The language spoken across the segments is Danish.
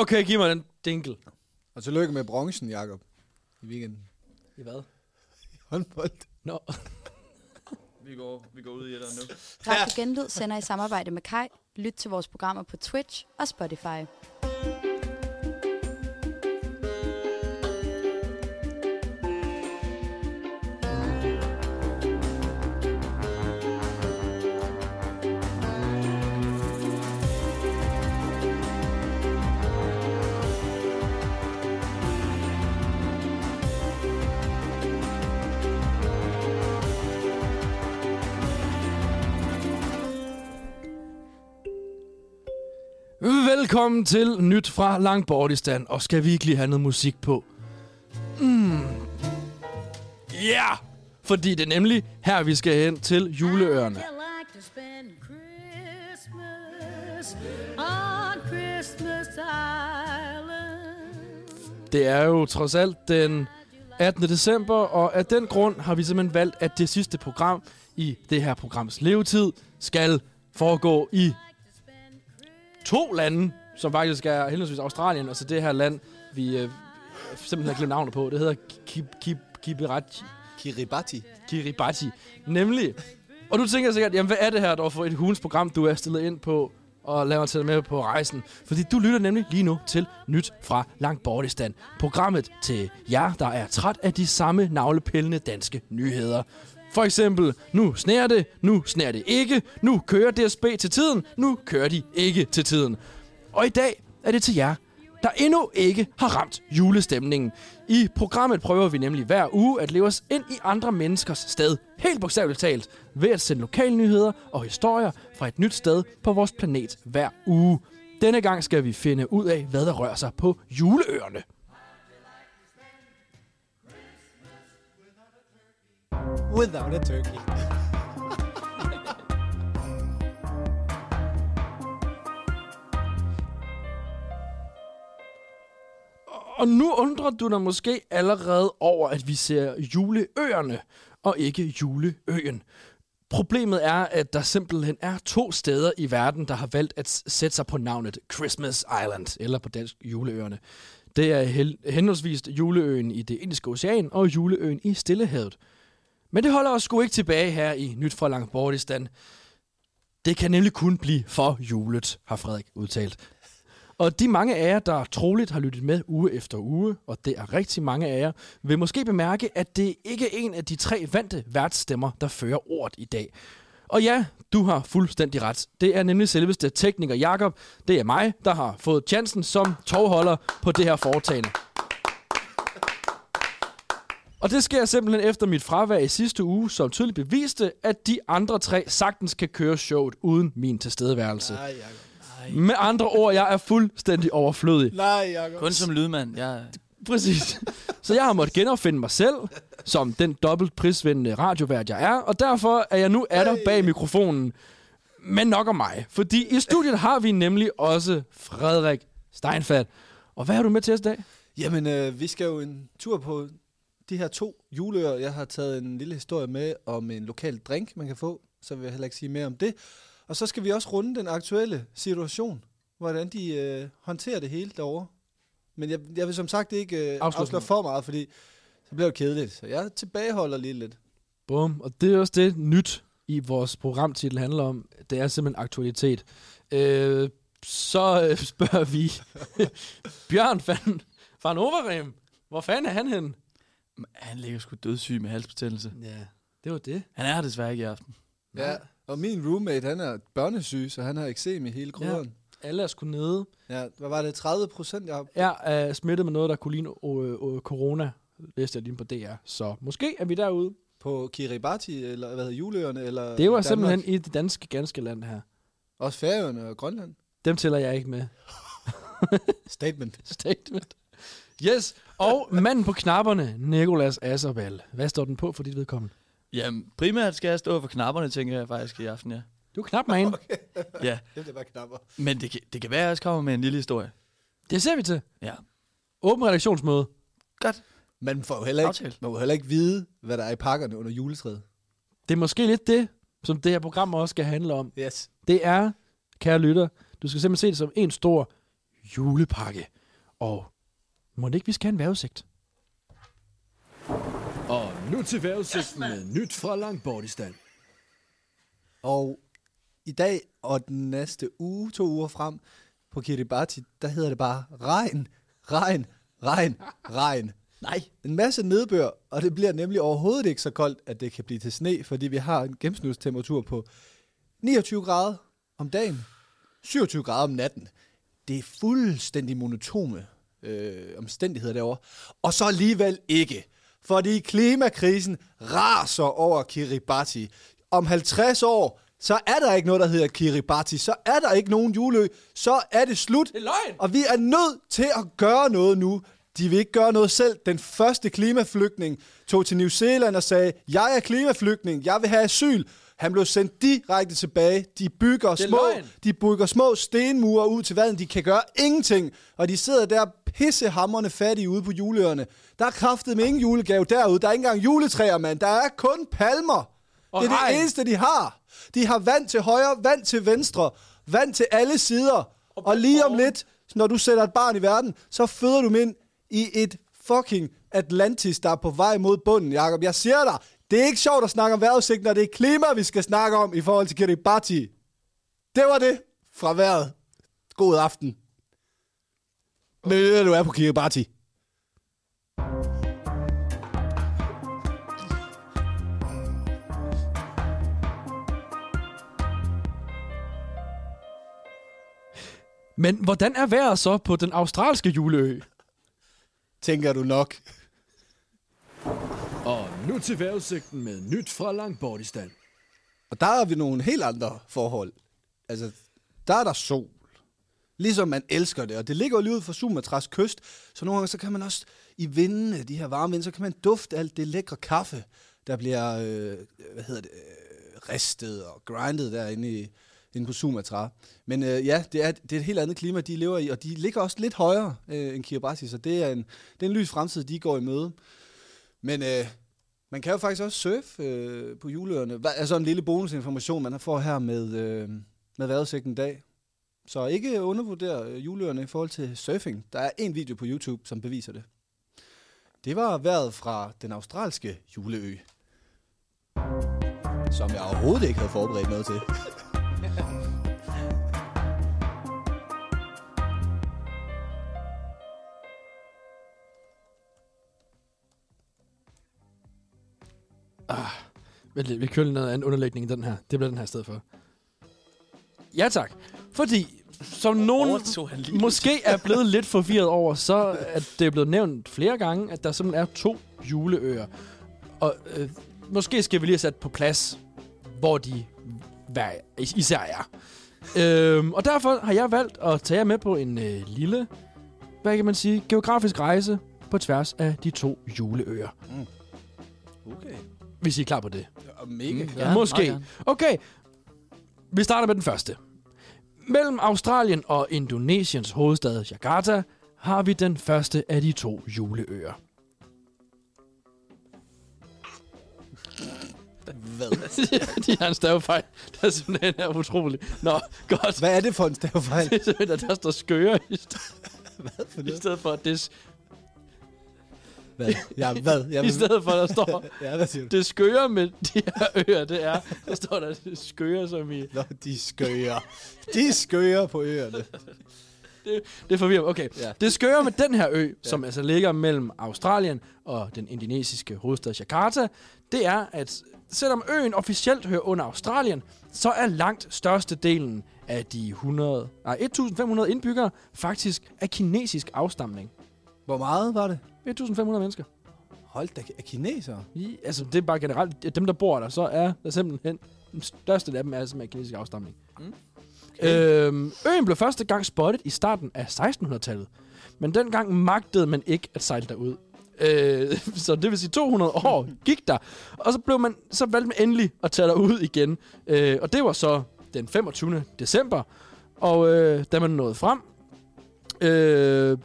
Okay, giv mig den dinkel. Og tillykke med bronzen, Jakob. I weekenden. I hvad? Håndbold. Nå. Vi går, vi går ud i det nu. Radio Genlyd sender i samarbejde med Kai. Lyt til vores programmer på Twitch og Spotify. Velkommen til Nyt fra Langbordistan. Og skal vi ikke lige have noget musik på? Mm. Ja! Yeah! Fordi det er nemlig her, vi skal hen til juleørerne. Det er jo trods alt den 18. december, og af den grund har vi simpelthen valgt, at det sidste program i det her programs levetid skal foregå i to lande, som faktisk er henholdsvis Australien, og så det her land, vi øh, simpelthen har glemt navnet på. Det hedder Kib. Kiribati. Kiribati. Nemlig. Og du tænker sikkert, jamen hvad er det her dog for et hulens program, du er stillet ind på og laver til dig med på rejsen? Fordi du lytter nemlig lige nu til Nyt fra Langbordistan. Programmet til jer, der er træt af de samme navlepillende danske nyheder. For eksempel, nu sneer det, nu sneer det ikke, nu kører DSB til tiden, nu kører de ikke til tiden. Og i dag er det til jer, der endnu ikke har ramt julestemningen. I programmet prøver vi nemlig hver uge at leve os ind i andre menneskers sted, helt bogstaveligt talt, ved at sende lokalnyheder og historier fra et nyt sted på vores planet hver uge. Denne gang skal vi finde ud af, hvad der rører sig på juleøerne. Without a turkey. Og nu undrer du dig måske allerede over, at vi ser juleøerne og ikke juleøen. Problemet er, at der simpelthen er to steder i verden, der har valgt at sætte sig på navnet Christmas Island, eller på dansk juleøerne. Det er henholdsvis juleøen i det indiske ocean og juleøen i Stillehavet. Men det holder os sgu ikke tilbage her i Nyt fra Langbordistan. Det kan nemlig kun blive for julet, har Frederik udtalt. Og de mange af jer, der troligt har lyttet med uge efter uge, og det er rigtig mange af jer, vil måske bemærke, at det ikke er en af de tre vante værtsstemmer, der fører ordet i dag. Og ja, du har fuldstændig ret. Det er nemlig selveste tekniker Jakob. Det er mig, der har fået chancen som tovholder på det her foretagende. Og det sker simpelthen efter mit fravær i sidste uge, som tydeligt beviste, at de andre tre sagtens kan køre showet uden min tilstedeværelse. Ja, Jacob. Med andre ord, jeg er fuldstændig overflødig. Nej, Jacob. Kun som lydmand. Jeg, Præcis. Så jeg har måttet genopfinde mig selv, som den dobbelt prisvindende radiovært, jeg er, og derfor er jeg nu er der bag mikrofonen. Men nok om mig, fordi i studiet har vi nemlig også Frederik Steinfeld. Og hvad har du med til os i dag? Jamen, øh, vi skal jo en tur på de her to juleøer. Jeg har taget en lille historie med om en lokal drink, man kan få. Så vil jeg heller ikke sige mere om det. Og så skal vi også runde den aktuelle situation. Hvordan de øh, håndterer det hele derovre. Men jeg, jeg vil som sagt ikke øh, Afsløre afsløre for meget, fordi så bliver det kedeligt. Så jeg tilbageholder lige lidt. Bum. Og det er også det nyt i vores programtitel handler om. Det er simpelthen aktualitet. Øh, så øh, spørger vi Bjørn van, van Overreem. Hvor fanden er han henne? han ligger sgu dødssyg med halsbetændelse. Ja, det var det. Han er her desværre ikke i aften. Ja. Og min roommate, han er børnesyg, så han har eksem i hele krydderen. Alle er sgu nede. Ja. ja. Hvad var det? 30 procent, jeg Jeg er smittet med noget, der kunne ligne øh, øh, corona. Læste jeg lige på DR. Så måske er vi derude. på Kiribati, eller hvad hedder juleøerne, eller Det var simpelthen i det danske ganske land her. Også Færøerne og Grønland. Dem tæller jeg ikke med. Statement. Statement. Yes, og manden på knapperne, Nikolas Asserbal. Hvad står den på for dit vedkommende? Jamen, primært skal jeg stå for knapperne, tænker jeg faktisk i aften, ja. Du er knap man. Okay. Ja, Det er bare knapper. men det, kan- det kan være, at jeg også kommer med en lille historie. Det ser vi til. Ja. Åben redaktionsmøde. Godt. Man får jo heller ikke, man må heller ikke vide, hvad der er i pakkerne under juletræet. Det er måske lidt det, som det her program også skal handle om. Yes. Det er, kære lytter, du skal simpelthen se det som en stor julepakke. Og må det ikke, vi skal have en vejrudsigt? Nu til vejrudsigten med nyt fra Langbordistan. Og i dag og den næste uge, to uger frem på Kiribati, der hedder det bare regn, regn, regn, regn. Nej. En masse nedbør, og det bliver nemlig overhovedet ikke så koldt, at det kan blive til sne, fordi vi har en gennemsnitstemperatur på 29 grader om dagen, 27 grader om natten. Det er fuldstændig monotone øh, omstændigheder derovre. Og så alligevel ikke, fordi klimakrisen raser over Kiribati. Om 50 år, så er der ikke noget, der hedder Kiribati. Så er der ikke nogen juleø. Så er det slut. Det er løgn! Og vi er nødt til at gøre noget nu. De vil ikke gøre noget selv. Den første klimaflygtning tog til New Zealand og sagde, jeg er klimaflygtning, jeg vil have asyl. Han blev sendt direkte tilbage. De bygger, er små, løgn. de bygger små stenmure ud til vandet. De kan gøre ingenting. Og de sidder der pissehammerne fattige ude på juleøerne. Der er kraftet med ingen julegave derude. Der er ikke engang juletræer, mand. Der er kun palmer. Og det er regn. det eneste, de har. De har vand til højre, vand til venstre, vand til alle sider. Og, og lige om lidt, når du sætter et barn i verden, så føder du dem ind i et fucking Atlantis, der er på vej mod bunden, Jacob. Jeg siger dig, det er ikke sjovt at snakke om vejrudsigten, når det er klima, vi skal snakke om i forhold til Kiribati. Det var det fra vejret. God aften. Men du er på Kiribati. Men hvordan er vejret så på den australske juleø? Tænker du nok. Og nu til vejrudsigten med nyt fra Langbordistan. Og der har vi nogle helt andre forhold. Altså, der er der sol. Ligesom man elsker det. Og det ligger jo lige ud for Sumatras kyst. Så nogle gange, så kan man også i vindene, de her varme vinde, så kan man dufte alt det lækre kaffe, der bliver, øh, hvad hedder det, øh, ristet og grindet derinde i, inde på Sumatra. Men øh, ja, det er, det er et helt andet klima, de lever i, og de ligger også lidt højere øh, end Kiribati, så det er, en, det er en lys fremtid, de går i møde. Men øh, man kan jo faktisk også surfe øh, på juleøerne. Hva- Altså en lille bonusinformation, man får her med, øh, med vejrudsigten i dag. Så ikke undervurder øh, juleøerne i forhold til surfing. Der er en video på YouTube, som beviser det. Det var vejret fra den australske juleø. Som jeg overhovedet ikke havde forberedt noget til. Ah, vent lidt, vi kører noget anden underlægning i den her. Det bliver den her i stedet for. Ja tak. Fordi, som nogen måske er blevet lidt forvirret over, så er det blevet nævnt flere gange, at der simpelthen er to juleøer. Og øh, måske skal vi lige have sat på plads, hvor de hver især er. Øhm, og derfor har jeg valgt at tage jer med på en øh, lille, hvad kan man sige, geografisk rejse på tværs af de to juleøer. Okay. Hvis I er klar på det. Ja, mega. Mm. Mm. Ja, Måske. Okay. Vi starter med den første. Mellem Australien og Indonesiens hovedstad Jakarta har vi den første af de to juleøer. Hvad? de har en stavefejl, der simpelthen er utrolig. Nå, godt. Hvad er det for en stavefejl? Det er simpelthen, at der står skøre i, st- Hvad for i noget? stedet for, at det, s- Hvad? Ja, hvad? Jeg i stedet for, der står, Ja, hvad siger du? det skøre med de her øer, det er, der står der det skøre som i, Nå, de skøger. De skøger på øerne. det er forvirrende. Okay, Ja. Det skøre med den her ø, som altså ligger mellem Australien og den indonesiske hovedstad Jakarta, det er, at selvom øen officielt hører under Australien, så er langt størstedelen af de 100, nej, 1500 indbyggere faktisk af kinesisk afstamning. Hvor meget var det? 1500 mennesker. Hold da, er kinesere? I, altså, det er bare generelt, dem der bor der, så er der simpelthen, den største af dem er altså kinesisk afstamning. Mm. Okay. Øhm, øen blev første gang spottet i starten af 1600-tallet, men dengang magtede man ikke at sejle derud. Øh, så det vil sige 200 år gik der, og så blev man så valgte man endelig at tage derud igen. Øh, og det var så den 25. december, og øh, da man nåede frem, øh,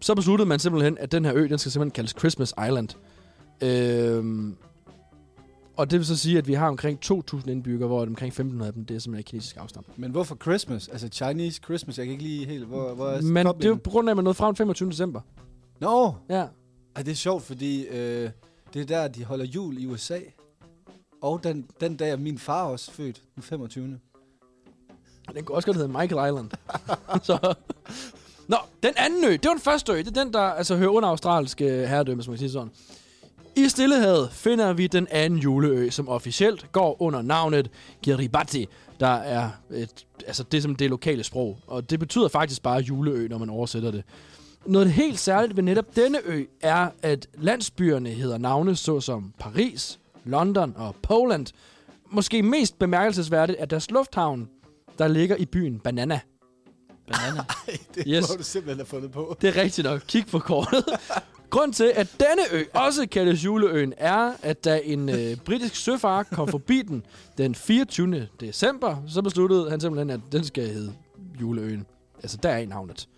så besluttede man simpelthen, at den her ø, den skal simpelthen kaldes Christmas Island. Øh, Og det vil så sige, at vi har omkring 2.000 indbyggere, hvor omkring 1.500 af dem, det er simpelthen af kinesisk afstamning. Men hvorfor Christmas? Altså Chinese Christmas, jeg kan ikke lige helt... Hvor, hvor er Men det er jo på grund af, at man nåede frem 25. december. Nå, Ja. Ej, det er sjovt, fordi øh, det er der, de holder jul i USA. Og den, den dag er min far også født, den 25. Den kunne også godt hedde Michael Island. så. Nå, den anden ø, det var den første ø. Det er den, der altså, hører under australske øh, herredømme, som man siger sådan. I Stillehavet finder vi den anden juleø, som officielt går under navnet Kiribati, der er et, altså det, som det lokale sprog. Og det betyder faktisk bare juleø, når man oversætter det. Noget helt særligt ved netop denne ø er, at landsbyerne hedder navne såsom Paris, London og Poland. Måske mest bemærkelsesværdigt er deres lufthavn, der ligger i byen Banana. Banana. det Yes. må du simpelthen have fundet på. Det er rigtigt nok. Kig på kortet. Grund til, at denne ø også kaldes juleøen, er, at da en øh, britisk søfar kom forbi den den 24. december, så besluttede han simpelthen, at den skal hedde juleøen. Altså, der er navnet.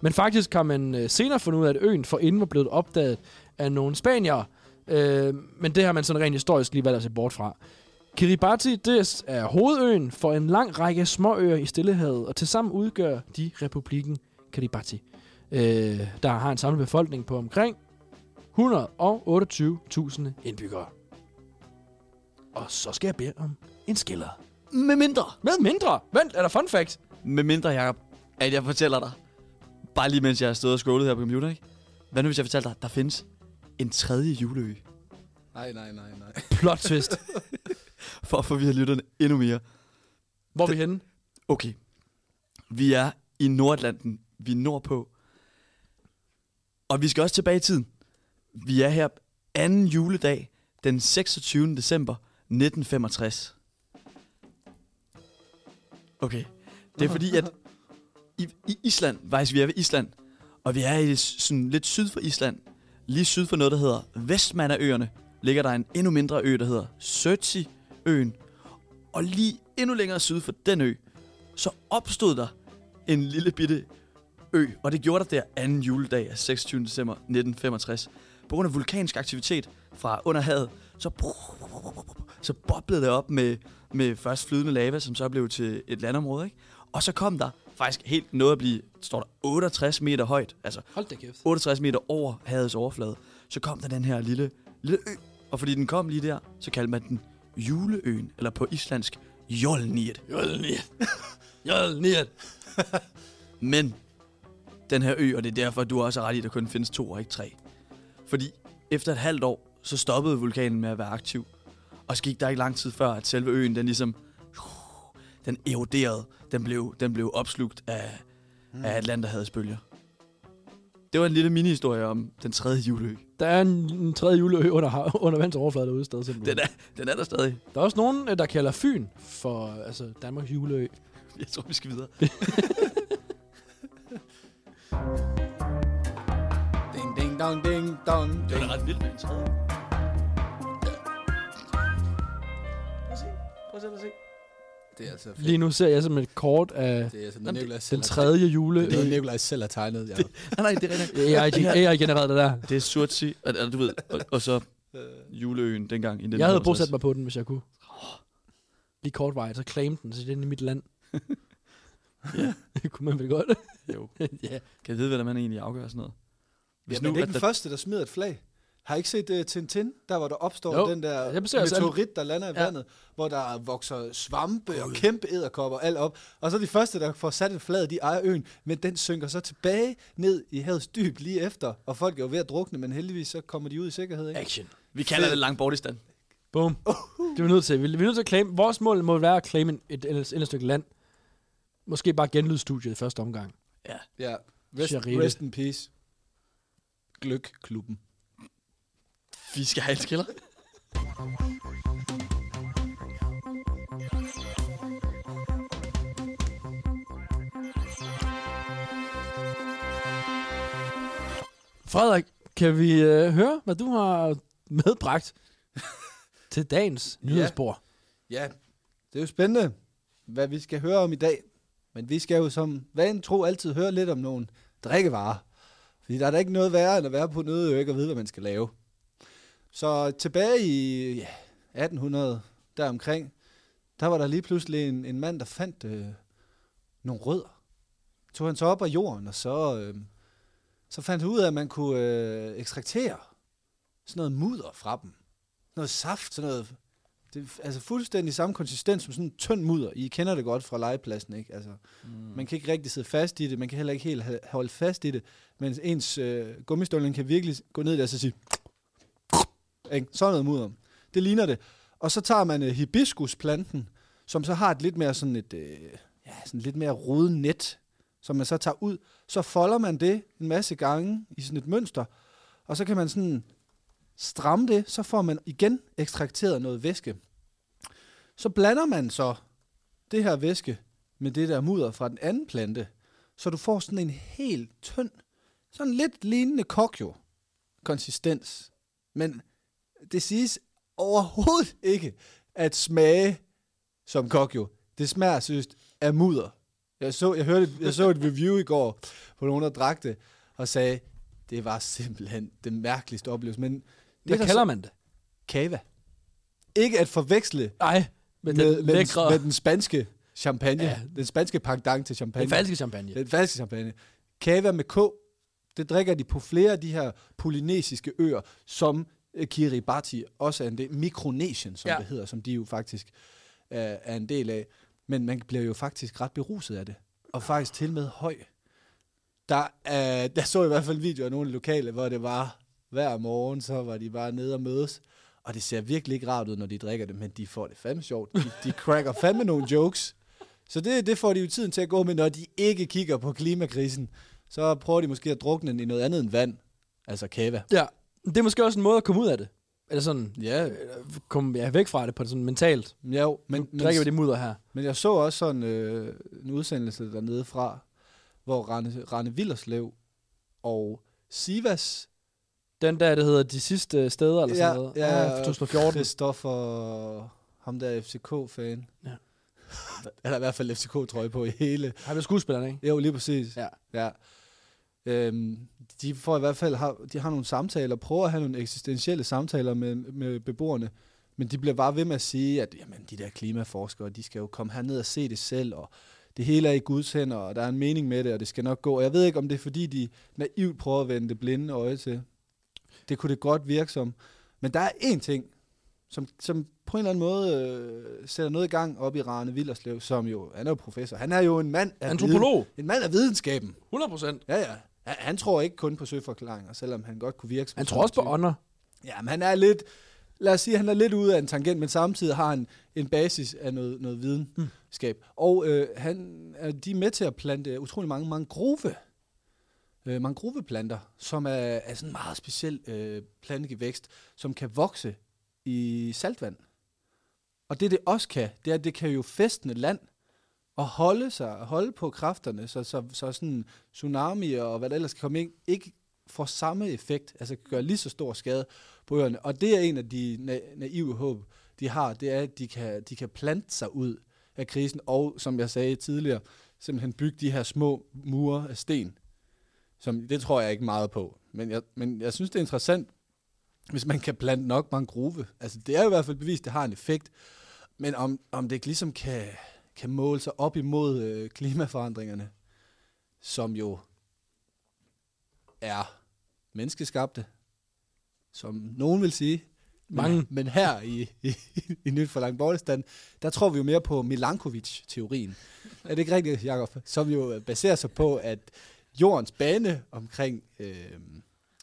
Men faktisk kan man øh, senere fundet ud af, at øen forinden var blevet opdaget af nogle spaniere. Øh, men det har man sådan rent historisk lige valgt at se bort fra. Kiribati, det er hovedøen for en lang række småøer i Stillehavet, og tilsammen udgør de republikken Kiribati øh, der har en samlet befolkning på omkring 128.000 indbyggere. Og så skal jeg bede om en skiller. Med mindre. Med mindre. Vent, er der fun fact? Med mindre, Jacob, at jeg fortæller dig, bare lige mens jeg har stået og scrollet her på computer, ikke? Hvad nu, hvis jeg fortæller dig, der findes en tredje juleø? Nej, nej, nej, nej. Plot twist. For at forvirre lytterne endnu mere. Hvor er vi henne? Okay. Vi er i Nordatlanten. Vi er nordpå. Og vi skal også tilbage i tiden. Vi er her anden juledag, den 26. december 1965. Okay. Det er fordi, at i, i Island, faktisk vi er ved Island, og vi er i sådan lidt syd for Island, lige syd for noget, der hedder Vestmannaøerne, ligger der en endnu mindre ø, der hedder øen. Og lige endnu længere syd for den ø, så opstod der en lille bitte ø, og det gjorde der der anden juledag af 26. december 1965. På grund af vulkansk aktivitet fra under havet, så, så boblede det op med, med først flydende lava, som så blev til et landområde. Ikke? Og så kom der faktisk helt noget at blive, står der 68 meter højt, altså Hold da kæft. 68 meter over havets overflade, så kom der den her lille, lille ø. Og fordi den kom lige der, så kaldte man den Juleøen, eller på islandsk Jolniet. Jølniet. Jølniet. Men den her ø, og det er derfor, at du også har ret i, at der kun findes to og ikke tre. Fordi efter et halvt år, så stoppede vulkanen med at være aktiv. Og så gik der ikke lang tid før, at selve øen, den ligesom, den eroderede. Den blev, den blev opslugt af, mm. af Atlanterhavets bølger. Det var en lille mini-historie om den tredje juleø. Der er en, en tredje juleø under, under vands overflade derude stadig. simpelthen. Den er, den er der stadig. Der er også nogen, øh, der kalder Fyn for altså, Danmarks juleø. Jeg tror, vi skal videre. Ding, ding, dong, ding, dong, Det ding. var ret vildt med en tredje. Det er altså Lige nu ser jeg som et kort af Det er altså noget, den selv har tredje juleø. Det er noget, Nikolaj selv har tegnet, ja. Nej, nej, det er rigtigt. AI, AI genereret det der. Det er Surtsi, og, og, du ved, og, og så juleøen dengang. I Jeg havde 1965. bosat mig på den, hvis jeg kunne. Lige kortvarigt, så claim den, så det er i mit land. ja. det kunne man vel godt. Jo. ja. Kan jeg vide, hvordan man egentlig afgør sådan noget? Ja, men det er ikke den første, der smider et flag. Har I ikke set uh, Tintin, der hvor der opstår Jo, den der alle- meteorit, der lander i Ja. vandet, hvor der vokser svampe og kæmpe æderkopper alt op. Og så de første, der får sat et flag, de ejer øen, men den synker så tilbage ned i havets dyb lige efter. Og folk er jo ved at drukne, men heldigvis så kommer de ud i sikkerhed. Ikke? Action. Vi kalder Fed. det Langbordistan. Boom. Det er vi nødt til. Vi vi er nødt til at claim. Vores mål må være at claim en- et, et, et stykke land. Måske bare genlydstudiet i første omgang. Ja. Rest, Charite. rest in peace. Gløk-klubben. Vi skal have et skiller. Frederik, kan vi øh, høre, hvad du har medbragt til dagens nyhedsbord? Ja, det er jo spændende, hvad vi skal høre om i dag. Men vi skal jo som vane tro altid høre lidt om nogle drikkevarer. Fordi der er da ikke noget værre, end at være på en øde ø, ikke at vide, hvad man skal lave. Så tilbage i ja, 1800 deromkring, der var der lige pludselig en, en mand, der fandt øh, nogle rødder. Tog han så op af jorden, og så, øh, så fandt han ud af, at man kunne øh, ekstraktere sådan noget mudder fra dem. Noget saft, sådan noget... Det er altså fuldstændig samme konsistens som sådan en tynd mudder. I kender det godt fra legepladsen, ikke? Altså, mm. Man kan ikke rigtig sidde fast i det, man kan heller ikke helt holde fast i det, men ens øh, gummistøvlen kan virkelig gå ned der og så sige... Ikke? Sådan noget mudder. Det ligner det. Og så tager man øh, hibiskusplanten, som så har et lidt mere sådan et, øh, ja, sådan lidt mere rodet net, som man så tager ud. Så folder man det en masse gange i sådan et mønster, og så kan man sådan stramme det, så får man igen ekstrakteret noget væske. Så blander man så det her væske med det der mudder fra den anden plante, så du får sådan en helt tynd, sådan lidt lignende kokjo konsistens. Men det siges overhovedet ikke at smage som kokjo. Det smager, synes af mudder. Jeg så, jeg, hørte, jeg så et review i går på nogen, der drak det, og sagde, det var simpelthen det mærkeligste oplevelse. Men Hvad der kalder så- man det? Kava. Ikke at forveksle Nej, men med, den med, lækre... den, med den spanske champagne. Ja. Den spanske pendant til champagne. Den falske champagne. Den falske champagne. Kava med K, det drikker de på flere af de her polynesiske øer, som Kiribati også er en del, Mikronesien, som Ja. det hedder, som de jo faktisk er, er en del af. Men man bliver jo faktisk ret beruset af det. Og faktisk til med høj. Der, er, der så jeg i hvert fald videoer af nogle lokale, hvor det var hver morgen, så var de bare nede og mødes. Og det ser virkelig ikke rart ud, når de drikker det, men de får det fandme sjovt. De, de cracker fandme nogle jokes. Så det, det får de jo tiden til at gå med, når de ikke kigger på klimakrisen. Så prøver de måske at drukne den i noget andet end vand. Altså kava. Ja, det er måske også en måde at komme ud af det. Eller sådan, Ja, komme ja, væk fra det på det sådan mentalt. ja jo, men, Men, men, drikker vi det mudder her. men jeg så også sådan øh, en udsendelse dernede fra, hvor Rane, Rane Villerslev og Sivas Den der, det hedder De Sidste Steder, eller sådan ja, noget. ja, fra 2014. Christoffer, ham der FCK-fan. Ja. Eller i hvert fald FCK-trøje på i hele. Han er skuespilleren, ikke? Jo, lige præcis. Ja. ja. Øhm, de får i hvert fald har, de har nogle samtaler, prøver at have nogle eksistentielle samtaler med, med beboerne, men de bliver bare ved med at sige, at jamen, de der klimaforskere, de skal jo komme herned og se det selv, og det hele er i Guds hænder, og der er en mening med det, og det skal nok gå. Og jeg ved ikke, om det er fordi, de naivt prøver at vende det blinde øje til. Det kunne det godt virke som. Men der er én ting, som, som på en eller anden måde øh, sætter noget i gang op i Rane Villerslev, som jo, han er jo professor. Han er jo en mand af, viden, Antropolog. en mand af videnskaben. 100 procent. Ja, ja. Han, tror ikke kun på søforklaringer, selvom han godt kunne virke som Han tror også på ånder. Ja, men han er lidt, lad os sige, han er lidt ude af en tangent, men samtidig har han en basis af noget, noget videnskab. Mm. Og øh, han, er, de er med til at plante utrolig mange mangrove, øh, mangroveplanter, som er, er sådan en meget speciel øh, plantegevækst, som kan vokse i saltvand. Og det det også kan, det er, at det kan jo fæstne land at holde sig, at holde på kræfterne, så, så, så sådan tsunami og hvad der ellers kan komme ind, ikke får samme effekt, altså kan gøre lige så stor skade på øerne. Og det er en af de na- naive håb, de har, det er, at de kan, de kan plante sig ud af krisen, og som jeg sagde tidligere, simpelthen bygge de her små mure af sten. Som, det tror jeg ikke meget på. Men jeg, men jeg synes, det er interessant, hvis man kan plante nok mangrove. Altså, det er i hvert fald bevist, det har en effekt. Men om, om det ikke ligesom kan, kan måle sig op imod øh, klimaforandringerne, som jo er menneskeskabte, som nogen vil sige. Mange. Men, men her i, i, i Nyt for Langborglestand, der tror vi jo mere på Milankovic-teorien. Er det ikke rigtigt, Jacob? Som jo baserer sig på, at jordens bane omkring øh,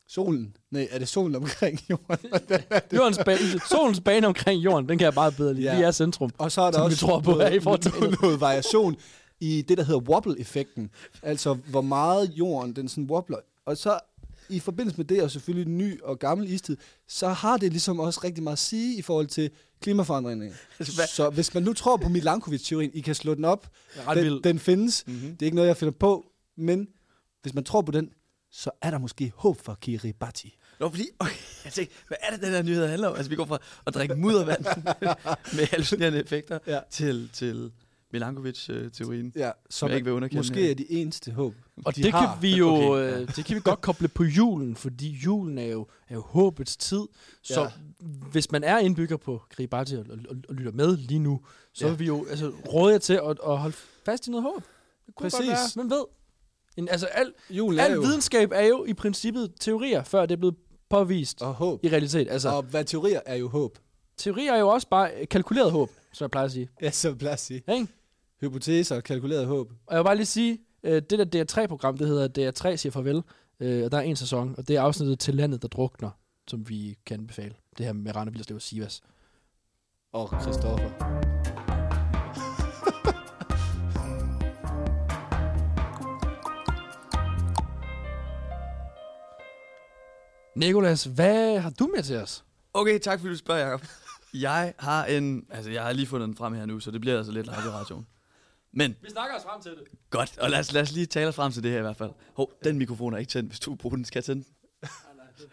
solen, nej, er det solen omkring jorden? Jordens bane, solens bane omkring jorden, den kan jeg bare bedre lide. Ja. Vi er centrum. Og så er der Som vi også tror på noget, her i noget, noget variation i det, der hedder wobble-effekten. Altså, hvor meget jorden, den sådan wobbler. Og så i forbindelse med det, og selvfølgelig ny og gammel istid, så har det ligesom også rigtig meget at sige i forhold til klimaforandringerne. Så hvis man nu tror på Milankovic-teorien, I kan slå den op. Ret Den, den findes. Mhm. Det er ikke noget, jeg finder på. Men hvis man tror på den, så er der måske håb for Kiribati. Nå, fordi, okay, jeg tænkte, hvad er det, den her nyhed handler om? Altså, vi går fra at drikke muddervand med hallucinerende effekter Ja. til, til Milankovic-teorien. Ja, som jeg ikke vil underkende måske her. er de eneste håb. Og de det har. kan vi jo Okay, ja. øh, det kan vi godt koble på julen, fordi julen er jo, er jo håbets tid. Så Ja. hvis man er indbygger på Gribati og, og, og, lytter med lige nu, så Ja. vil vi jo altså, råde jer til at, at holde fast i noget håb. Det kunne Præcis. godt være, man ved. En, altså al, Julen er al jo videnskab er jo i princippet teorier, før det er blevet påvist og håb. i realitet. Altså, Og hvad teorier er jo håb. teorier er jo også bare øh, kalkuleret håb, som jeg plejer at sige. Ja, som plads sige. Ja, Ikke? Hypoteser, kalkuleret håb. Og jeg vil bare lige sige, øh, det der DR3-program, det hedder DR3 siger farvel, øh, og der er en sæson, og det er afsnittet til landet, der drukner, som vi kan anbefale. Det her med Rane Villerslev og Sivas. Og Christoffer. Nikolas, hvad har du med til os? Okay, tak fordi du spørger, Jacob. Jeg har en... Altså, jeg har lige fundet den frem her nu, så det bliver altså lidt live i radioen. Men Vi snakker os frem til det. godt, og lad os, lad os lige tale os frem til det her i hvert fald. Hov, den mikrofon er ikke tændt. Hvis du vil bruge den, skal jeg tænde den.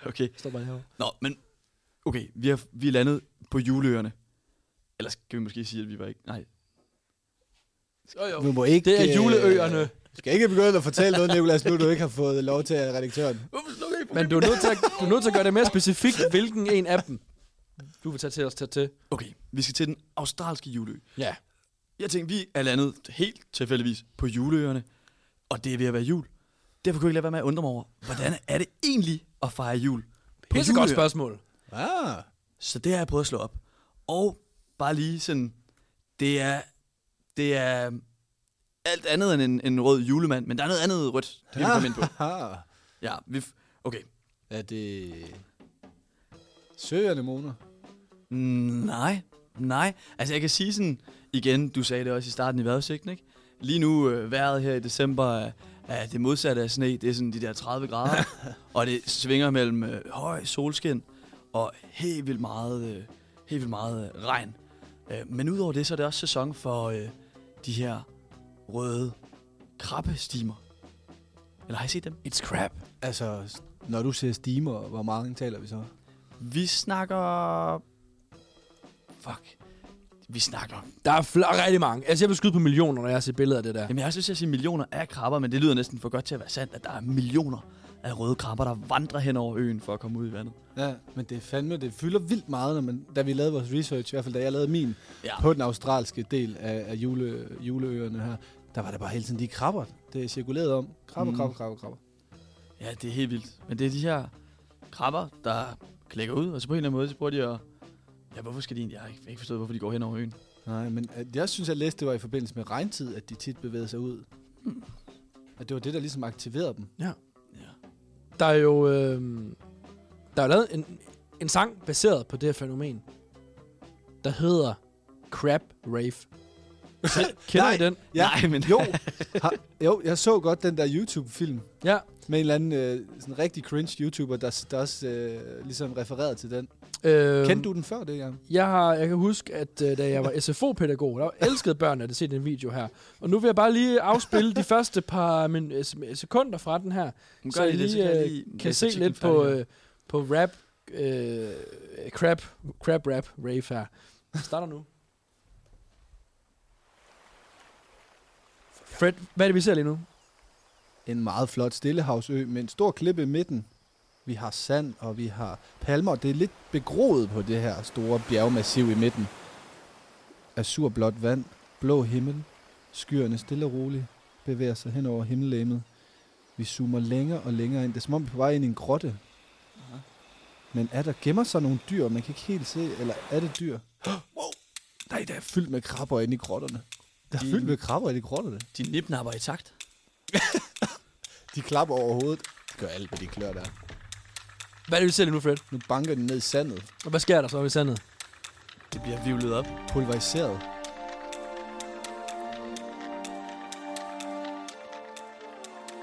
Okay. Stop bare herovre. Nå, men... Okay, vi er, vi er landet på juleøerne. Eller skal vi måske sige, at vi var ikke... Nej. Jo, jo. Du må ikke... Det er øh, juleøerne. Du skal ikke begynde at fortælle noget, Nicolas, nu du ikke har fået lov til af redaktøren. Men du er, nødt til at, du er nødt til at gøre det mere specifikt, hvilken en af dem du vil tage til os tage til. Okay, vi skal til den australske juleø. Ja. Jeg tænkte, vi er landet helt tilfældigvis på juleøerne, og det er ved at være jul. Derfor kunne jeg ikke lade være med at undre mig over, hvordan er det egentlig at fejre jul? på Pissegodt juleøer? spørgsmål. Ah, Så det har jeg prøvet at slå op. Og bare lige sådan, det er, det er alt andet end en, en rød julemand, men der er noget andet rødt, det vil vi komme ind på. Ja, vi, f- okay. Er det... Søerne, Mona? Mm, nej, nej. Altså jeg kan sige sådan, igen, du sagde det også i starten i vejrudsigten, ikke? Lige nu, øh, vejret her i december er, er det modsatte af sne. Det er sådan de der 30 grader, og det svinger mellem øh, høj solskin og helt vildt meget, øh, helt vildt meget øh, regn. Øh, men udover det, så er det også sæson for øh, de her røde krabbestimer. Eller har I set dem? It's crap. Altså, når du siger stimer, hvor mange taler vi så? Vi snakker... Fuck. Vi snakker Der er fl- rigtig mange. Altså, jeg vil skyde på millioner, når jeg ser billeder af det der. Jamen, jeg har også lyst til at sige millioner af krabber, men det lyder næsten for godt til at være sandt, at der er millioner af røde krabber, der vandrer hen over øen for at komme ud i vandet. Ja, men det er fandme, det fylder vildt meget, når man, da vi lavede vores research, i hvert fald da jeg lavede min, Ja. på den australske del af, af jule, juleøerne her, der var det bare hele tiden de krabber, det er cirkuleret om. Krabber, Mm. krabber, krabber, krabber. Ja, det er helt vildt. Men det er de her krabber, der klikker ud, og så på en eller anden måde, så prøver de at... Ja, hvorfor skal de egentlig... Jeg har ikke, forstået, hvorfor de går hen over øen. Nej, men øh, jeg synes, jeg læste, det var i forbindelse med regntid, at de tit bevægede sig ud. Hmm. At det var det, der ligesom aktiverede dem. Ja. Der er jo... Øh, der er lavet en, en sang baseret på det her fænomen, der hedder Crab Rave. Kender I den? Ja. Nej, men... Jo, har, jo, jeg så godt den der YouTube-film Ja. med en eller anden øh, sådan rigtig cringe YouTuber, der, der også øh, ligesom refererede til den. Øh, Kendte du den før det, Jan? Jeg, har, jeg kan huske, at øh, da jeg var SFO-pædagog, der elskede børn at se den video her. Og nu vil jeg bare lige afspille de første par min, øh, sekunder fra den her, Hun så jeg det, lige, jeg øh, lige kan se lidt på, øh, på rap, øh, crab, crab rap rave her. Vi starter nu. Fred, hvad er det, vi ser lige nu? En meget flot stillehavsø med en stor klippe i midten. Vi har sand, og vi har palmer. Det er lidt begroet på det her store bjergmassiv i midten. Azurblåt vand, blå himmel, skyerne stille og roligt bevæger sig hen over himmellegemet. Vi zoomer længere og længere ind. Det er som om vi er på vej ind i en grotte. Men er der gemmer sig nogle dyr, man kan ikke helt se, eller er det dyr? Wow. Nej, der er fyldt med krabber inde i grotterne. Der er De- fyldt med krabber inde i grotterne. De nipnapper i takt. De klapper over hovedet. De gør alt, hvad de klør der. Hvad er det, vi ser lige nu, Fred? Nu banker de ned i sandet. Og hvad sker der så i sandet? Det bliver vivlet op. Pulveriseret.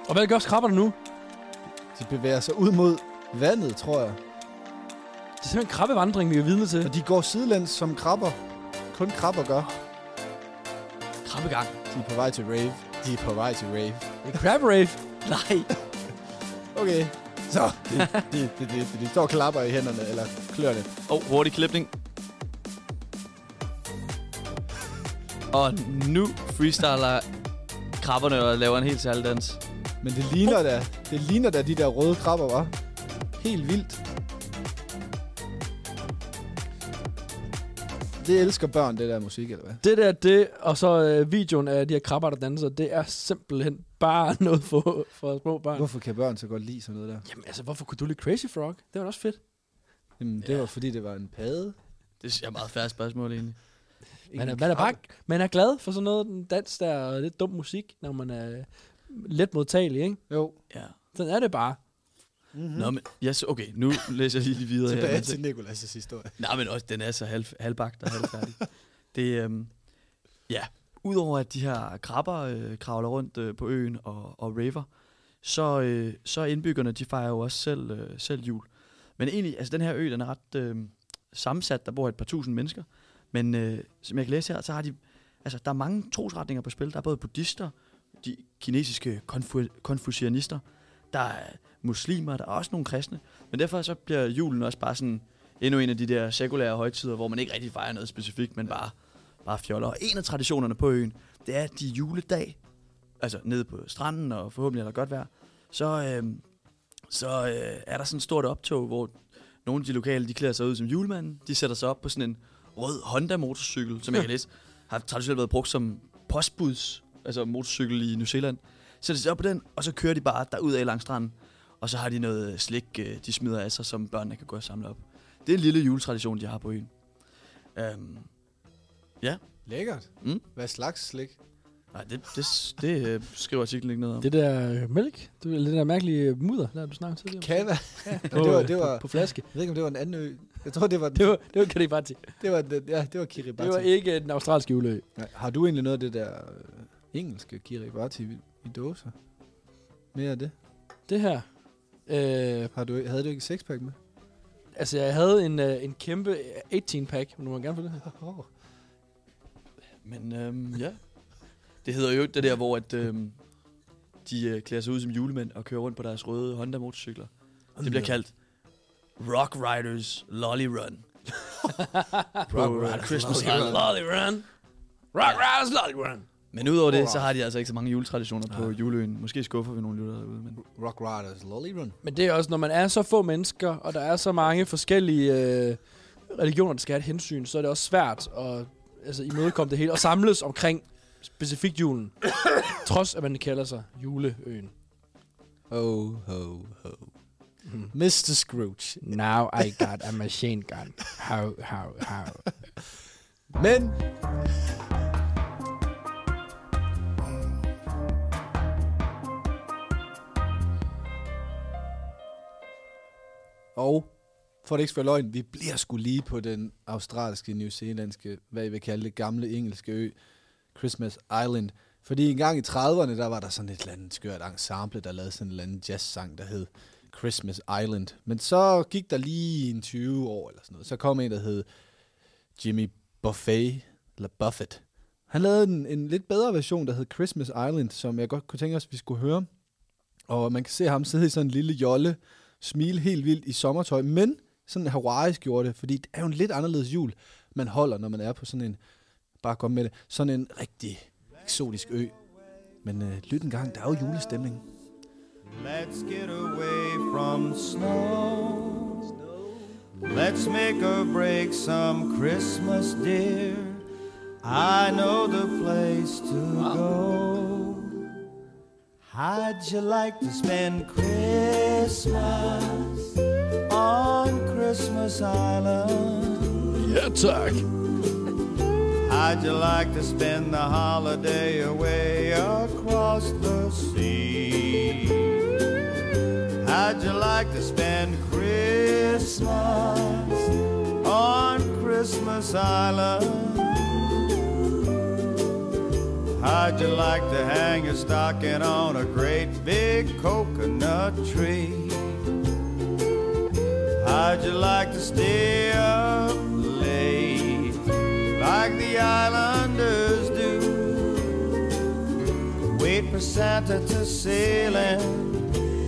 Og hvad gør krabberne nu? De bevæger sig ud mod vandet, tror jeg. Det er simpelthen krabbevandring, vi er vidne til. Og de går sidelæns som krabber. Kun krabber gør. Krabbegang. De er på vej til rave. De er på vej til rave. Det er crab rave. Nej. Okay. Så, de, de, de, de, de, står og klapper i hænderne, eller klør det. Åh, oh, hurtig klipning. Og nu freestyler krabberne og laver en helt særlig dans. Men det ligner da, det ligner da de der røde krabber, var. Helt vildt. Det elsker børn, det der musik, eller hvad? Det der, det, og så øh, videoen af de her krabber, der danser, det er simpelthen bare noget for, for små børn. Hvorfor kan børn så godt lide sådan noget der? Jamen altså, hvorfor kunne du lide Crazy Frog? Det var da også fedt. Jamen, det var fordi, det var en padde. Det synes jeg er meget færre spørgsmål, egentlig. Man er, man, er bare, man er glad for sådan noget den dans der, og lidt dum musik, når man er let modtagelig, ikke? Jo. Ja. Sådan er det bare. Mm-hmm. Nå, men yes, okay, nu læser jeg lige videre her. Tilbage til Nikolas' historie. Nej, men også, den er så halv, halvbagt og halvfærdig. det, øhm, ja, udover at de her krabber øh, kravler rundt øh, på øen og, og raver, så, øh, så indbyggerne, de fejrer jo også selv, øh, selv jul. Men egentlig, altså den her ø, den er ret øh, sammensat. Der bor et par tusind mennesker. Men øh, som jeg kan læse her, så har de, altså der er mange trosretninger på spil. Der er både buddhister, de kinesiske konfu- konfucianister, der er muslimer, der er også nogle kristne. Men derfor så bliver julen også bare sådan endnu en af de der sekulære højtider, hvor man ikke rigtig fejrer noget specifikt, men bare, bare fjoller. Og en af traditionerne på øen, det er, at de juledag, altså nede på stranden, og forhåbentlig er der godt vejr, så, øh, så øh, er der sådan et stort optog, hvor nogle af de lokale, de klæder sig ud som julemanden. De sætter sig op på sådan en rød Honda-motorcykel, som jeg kan læse, har traditionelt været brugt som postbuds, altså motorcykel i New Zealand. Sætter sig op på den, og så kører de bare derud af langs stranden. Og så har de noget slik, øh, de smider af sig, som børnene kan gå og samle op. Det er en lille juletradition, de har på øen. Um, Lækkert. Mm. Hvad slags slik? nej, det, det, det øh, skriver artiklen ikke noget om. Det der øh, mælk, det, er det der mærkelige mudder, der du snakkede tidligere. Kava. på, det var- det var- på, på flaske. Jeg ved ikke, om det var en anden ø. Jeg tror, det var, Det var, det var Kiribati. det var, den- ja, det var Kiribati. Det var ikke den australske juleø. Ja, Har du egentlig noget af det der øh, engelske Kiribati i, i dåser? Mere af det? Det her. Øh, Har du, havde du ikke sexpack med? altså, jeg havde en, øh, en kæmpe 18-pack. Nu må man gerne få det her. Oh. Men øhm, ja. Det hedder jo ikke det der, hvor at, øhm, de øh, klæder sig ud som julemænd og kører rundt på deres røde Honda-motorcykler. Det bliver kaldt Rock Riders Lolly Run. på øh, Christmas Island. Lolly Run. Rock Riders Lolly Run. Men udover det, så har de altså ikke så mange juletraditioner på juleøen. Måske skuffer vi nogle lytter derude, men... Rock Riders Lolly Run. Men det er også, når man er så få mennesker, og der er så mange forskellige øh, religioner, der skal have et hensyn, så er det også svært at altså, imødekomme det hele og samles omkring specifikt julen. trods at man kalder sig juleøen. Ho, ho, ho. Mr. Scrooge. Now I got a machine gun. How, how, how. Men... for det ikke skal være løgn, vi bliver sgu lige på den australske, newzealandske, hvad I vil kalde det, gamle engelske ø, Christmas Island. Fordi en gang i 30'erne, der var der sådan et eller andet skørt ensemble, der lavede sådan en eller anden jazzsang, der hed Christmas Island. Men så gik der lige en 20 år eller sådan noget. Så kom en, der hed Jimmy Buffet, eller Buffett. Han lavede en, en lidt bedre version, der hed Christmas Island, som jeg godt kunne tænke os, vi skulle høre. Og man kan se ham sidde i sådan en lille jolle, smile helt vildt i sommertøj, men sådan hawaiisk gjorde det, fordi det er jo en lidt anderledes jul, man holder, når man er på sådan en, bare kom med det, sådan en rigtig eksotisk ø. Men øh, lyt en gang, der er jo julestemning. Let's get away from snow. Let's make or break some Christmas, dear. I know the place to go. How'd you like to spend Christmas on Christmas Island? Ja, tak. How'd you like to spend the holiday away across the sea? How'd you like to spend Christmas on Christmas Island? How'd you like to hang your stocking on a great big coconut tree? How'd you like to stay up late like the islanders do? Wait for Santa to sail in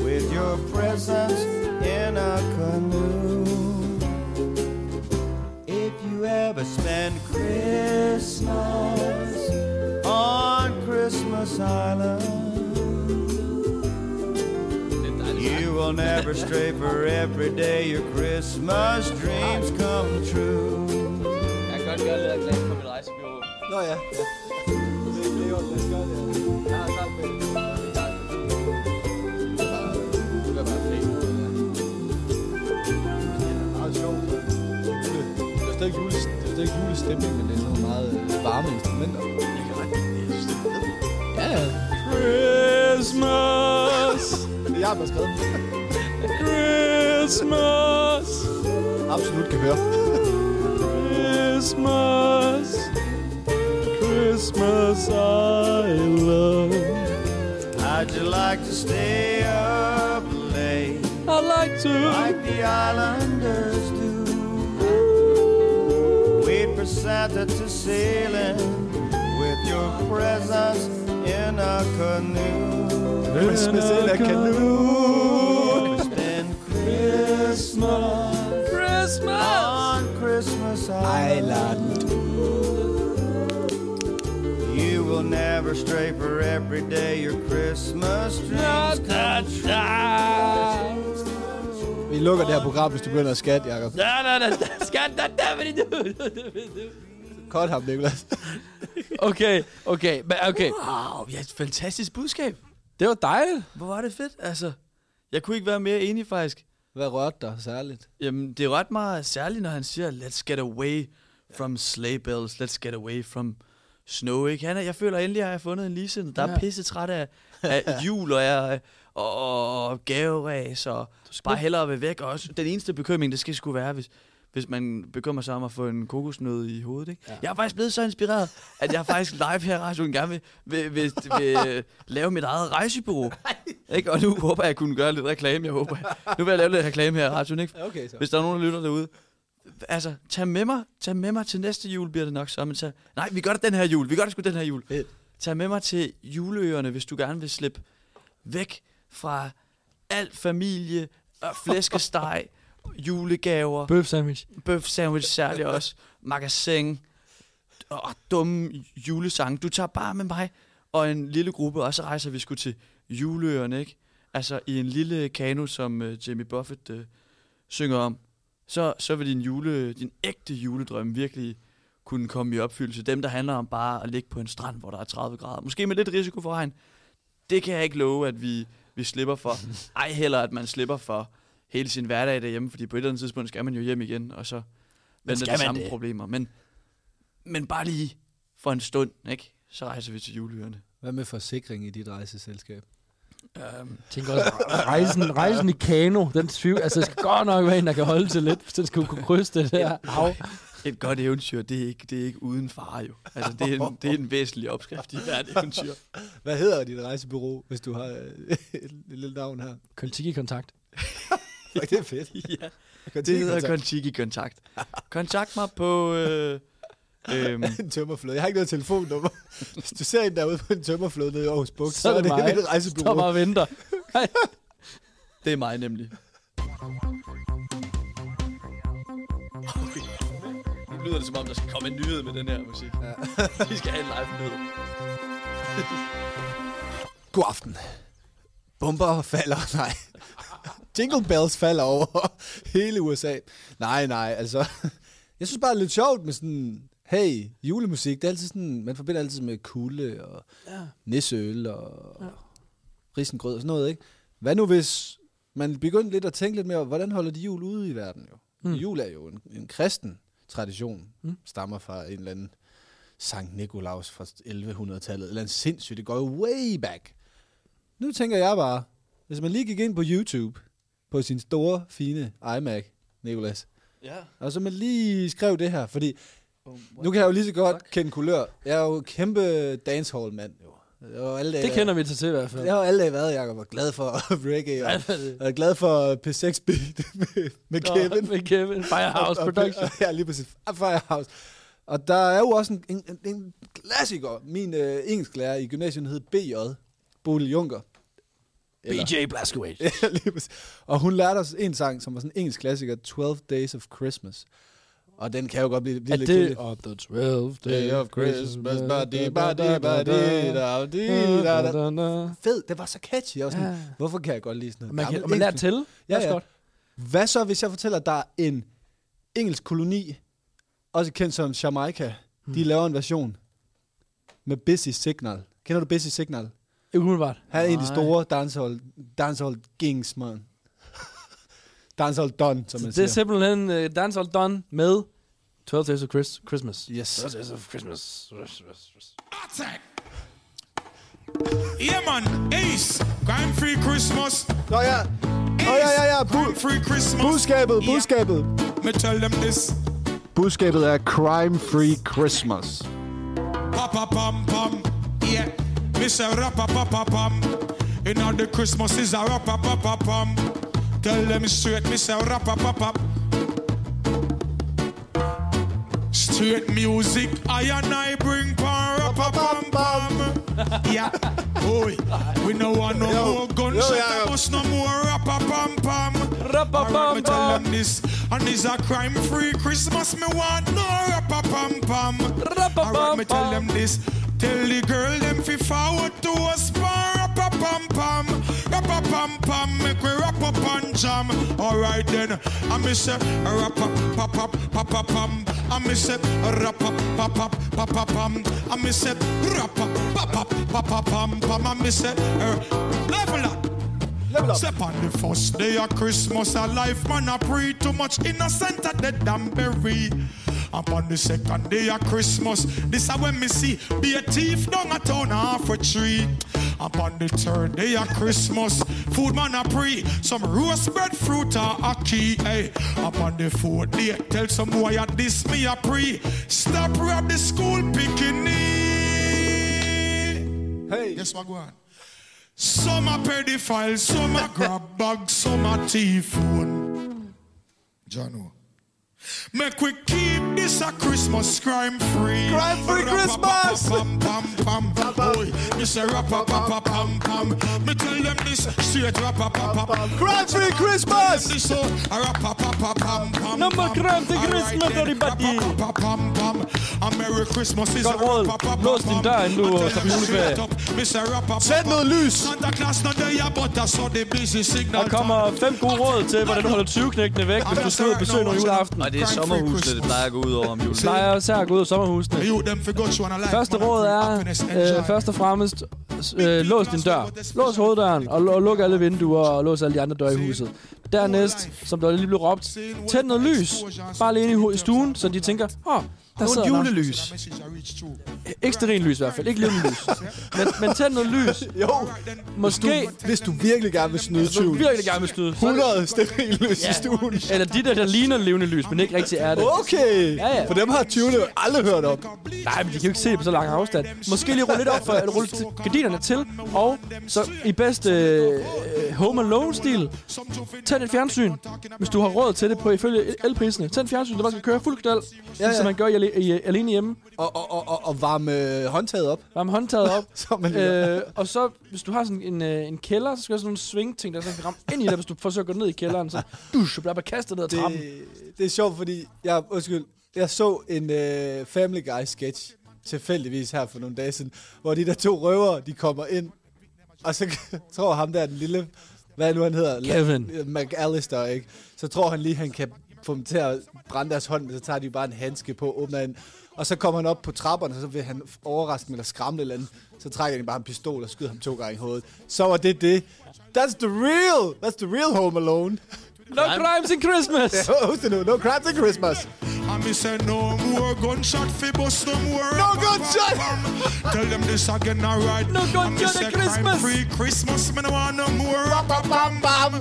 with your presents in a canoe. If you ever spend Christmas on Christmas Island. Will never stray for every day your Christmas dreams come true. Jeg kan godt gøre lidt reklame for mit rejsebyrå. Nå ja. ja. Det er det, lad os gøre det. Jeg har snart med det. Det bare. Det er. Det er stadig jules, det er stadig julestemning, men det er sådan meget øh, varme instrumenter. Jeg kan godt jeg synes, det er fedt. Ja, ja. Christmas, Det er jeg, der har skrevet den. Christmas, Absolut kan høre. Christmas, Christmas I love. How'd you like to stay up late I like to. like the islanders do? Wait for Santa to sail in with your presents in a canoe. Christmas in a canoe. Christmas Christmas. on Christmas Island. You will never stray for every day your Christmas dreams come true. Vi lukker det her program, hvis du begynder at skat, Jacob. Da, da, da, da, skat, da, da, fordi du- Kort ham, Niklas. Okay, okay, men okay. Wow, vi har et fantastisk budskab. Det var dejligt. Hvor var det fedt, altså. Jeg kunne ikke være mere enig, faktisk. Hvad rørte dig særligt? Jamen, det ret meget særligt, når han siger, let's get away from sleigh bells, let's get away from snow, ikke? Han er, jeg føler endelig, at jeg har fundet en ligesindet, der Ja. er pisse træt af, af jul og, jeg, og, og, og gaveræs, og bare hellere vil væk. Og også, den eneste bekymring, det skal sgu være, hvis, hvis man bekymrer sig om at få en kokosnød i hovedet, ikke? Ja. Jeg er faktisk blevet så inspireret, at jeg faktisk live her i radioen gerne vil, vil, vil, vil, vil lave mit eget rejsebureau. ikke? Og nu håber jeg, at jeg kunne gøre lidt reklame, jeg håber. Nu vil jeg lave lidt reklame her i radioen, ikke? Okay så. Hvis der er nogen, der lytter derude. Altså, tag med mig, tag med mig til næste jul, bliver det nok så. Men tag, nej, vi gør det den her jul. Vi gør det sgu den her jul. Fedt. Tag med mig til juleøerne, hvis du gerne vil slippe væk fra alt familie, og flæskesteg, julegaver, Bøf sandwich. bøf sandwich særligt også, magasin og dumme julesange. Du tager bare med mig og en lille gruppe, og så rejser vi sgu til juleøerne, ikke? Altså i en lille kano, som uh, Jamie Buffett uh, synger om. Så, så vil din, jule, din ægte juledrøm virkelig kunne komme i opfyldelse. Dem, der handler om bare at ligge på en strand, hvor der er 30 grader. Måske med lidt risiko for regn. Det kan jeg ikke love, at vi, vi slipper for. Ej heller, at man slipper for hele sin hverdag derhjemme, fordi på et eller andet tidspunkt skal man jo hjem igen, og så venter de samme det? problemer. Men, men bare lige for en stund, ikke? så rejser vi til juleøerne. Hvad med forsikring i dit rejseselskab? Um, Tænk også, rejsen, rejsen i kano, den tvivl, altså det skal godt nok være en, der kan holde til lidt, hvis den skal kunne krydse det der hav. et godt eventyr, det er ikke, det er ikke uden fare jo. Altså, det er en, det er en væsentlig opskrift i hvert eventyr. Hvad hedder dit rejsebureau, hvis du har øh, et lille navn her? Kontiki-kontakt. Fuck, det er fedt. ja, det hedder Kontiki Kontakt. Kontakt mig på... Øh, øhm, en tømmerflåde. Jeg har ikke noget telefonnummer. Hvis du ser en derude på en tømmerflåde nede i Aarhus Bugt, så, så er det, mig. mit Står rejsebureau. bare og venter. det er mig nemlig. Nu lyder det som om, der skal komme en nyhed med den her musik. Ja. Vi skal have en live nyhed. God aften. Bomber falder, nej. Jingle bells falder over hele USA. Nej, nej, altså. Jeg synes bare, det er lidt sjovt med sådan, hey, julemusik. Det er altid sådan, man forbinder altid med kulde og Ja. nisseøl og ja. risengrød og sådan noget, ikke? Hvad nu hvis man begyndte lidt at tænke lidt mere hvordan holder de jul ude i verden jo? Mm. Jul er jo en, en kristen tradition, mm. stammer fra en eller anden Sankt Nikolaus fra 1100-tallet, eller en sindssygt, det går jo way back. Nu tænker jeg bare, hvis man lige gik ind på YouTube, på sin store, fine iMac, Nikolas, Ja. og så man lige skrev det her, fordi nu kan jeg jo lige så godt kende kulør. Jeg er jo kæmpe dancehall-mand, jo. Jo alle dage, Det kender vi til til i hvert fald. Jeg har alle dage været, Jacob, og glad for reggae, og er glad for P6 Beat med, med Kevin. Med Kevin. Firehouse Og- og- Production. Ja, lige præcis. Firehouse. Og der er jo også en, en, en, en klassiker. Min øh, engelsklærer i gymnasiet hed BJ, Bodil Junker. Eller- BJ Blazkowicz. Ja, lige præcis. Og hun lærte os en sang, som var sådan en engelsk klassiker, 12 Days of Christmas. Og den kan jo godt blive, blive lidt det kedelig. of the 12th Day of Christmas, di, da, da. Fed, det var så catchy. Jeg var sådan, Ja. Hvorfor kan jeg godt lide sådan noget? Man, kan, man lærer til. Ja, ja. godt. Hvad så, hvis jeg fortæller, at der er en engelsk koloni, også kendt som Jamaica, Hmm. de laver en version med Busy Signal. Kender du Busy Signal? Ikke umiddelbart. Han er en af de store dancehall, dancehall kings, man. dancehall don, som Så man det er siger. simpelthen uh, Dance All Done med 12 Days of Chris- Christmas. Yes. 12 Days of Christmas. Attack. Yeah, man. Ace. Crime free Christmas. Nå ja. Åh, ja, ja, ja. Bu- Crime free Christmas. budskabet, Yeah. budskabet. Me tell them this. Budskabet er crime-free Christmas. Papa pam pam. Yeah. Me say rappa papa pam. You know the Christmas is a rappa papa pam. Tell them straight. Me say rappa papa. Straight music, I and I bring pan rappa pam pam. Yeah, boy, we no want no more gunshot, yeah. bust no more rappa pam pam. Alright, me tell them this, and this a crime-free Christmas. Me want no rappa pam pam. Alright, me tell them this. Tell the girl them fi forward to us pan rappa pam pam. Rappa pam pam, make we rap up and jam. Alright then, I me say rappa pap pap pap pap pam. I me say rappa pap pap pap pap pam. I me say rappa pap pap pap pap pam pam. I me say uh, level up. Step on the first day of Christmas, a life man a pre too much innocent at the damn berry. Upon the second day of Christmas, this is when me see be a thief down a town half a tree. Upon the third day of Christmas, food man a pre some roast bread fruit or a key. Hey. Upon the fourth day, tell some boy at this me a pre. Stop rob the school picking. Hey. Guess what go on? Some a pedophile, some a grab bag, some a thief. John oh. Make we keep this a Christmas crime free. Crime-free Christmas! Pam pam pam pam. Boy, me say rappa pam pam pam. Me tell them this straight rappa pam pam. Crime-free Christmas! This so a rappa pam pam pam. Number pam. crime-free Alright Christmas, everybody. rappa pam pam. A Merry Christmas is a råd. rappa pam pam. dør, inden du I tell tager på them juleferie. straight up, Me say rappa Sæt noget lys! Santa Claus not there, but I saw the busy signal. Der kommer fem gode råd til, hvordan du holder 20-knækkene væk, hvis du skal og besøge nogle juleaften. Det er sommerhusene, det plejer at gå ud over om julen. Plejer især at gå ud af sommerhusene. Første råd er, øh, først og fremmest, øh, lås din dør. Lås hoveddøren, og, og luk alle vinduer, og lås alle de andre døre i huset. Dernæst, som der lige blev råbt, tænd noget lys. Bare alene i, i stuen, så de tænker, åh, oh, der sidder julelys. Ikke stearinlys i hvert fald, ikke levende lys. Men, men tænd noget lys. Jo, Måske, hvis du virkelig gerne vil snyde hvis du tyven. virkelig gerne vil skyde. så er det- 100 stearinlys i stuen. Eller de der, der ligner levende lys, men ikke rigtig er det. Okay, Ja, ja. for dem har tyvene aldrig hørt om. Nej, men de kan jo ikke se det på så lang afstand. Måske lige rulle lidt op for at rulle gardinerne til, og så i bedste øh, Home Alone-stil, tænd et fjernsyn, hvis du har råd til det på ifølge elprisene. Tænd et fjernsyn, der bare skal køre fuld knald, ja, Ja, ja. ja. som man gør i, ale- i, alene hjemme. Og, og, og, og, varme øh, håndtaget op. Varme håndtaget op. Så man øh, og så, hvis du har sådan en, øh, en kælder, så skal der sådan nogle svingting, der så kan ramme ind i dig, hvis du forsøger at gå ned i kælderen. Så, dusch, så bliver bare kastet ned ad trappen. det, det er sjovt, fordi jeg, undskyld, jeg så en øh, Family Guy sketch tilfældigvis her for nogle dage siden, hvor de der to røvere, de kommer ind, og så tror ham der, den lille, hvad nu han hedder? Kevin. McAllister, ikke? Så tror han lige, han kan få dem til at brænde deres hånd, men så tager de bare en handske på, åbner en, og så kommer han op på trapperne, og så vil han overraske dem eller skræmme eller andet. Så trækker de bare en pistol og skyder ham to gange i hovedet. Så var det det. That's the real, that's the real Home Alone. No crimes in Christmas! Husk det nu, no crimes at Christmas. And me say no more gunshot fi bust no more. No gunshot! Tell them this again, alright. No gunshot at Christmas. Free Christmas, me no want no more. Bam, bam, bam.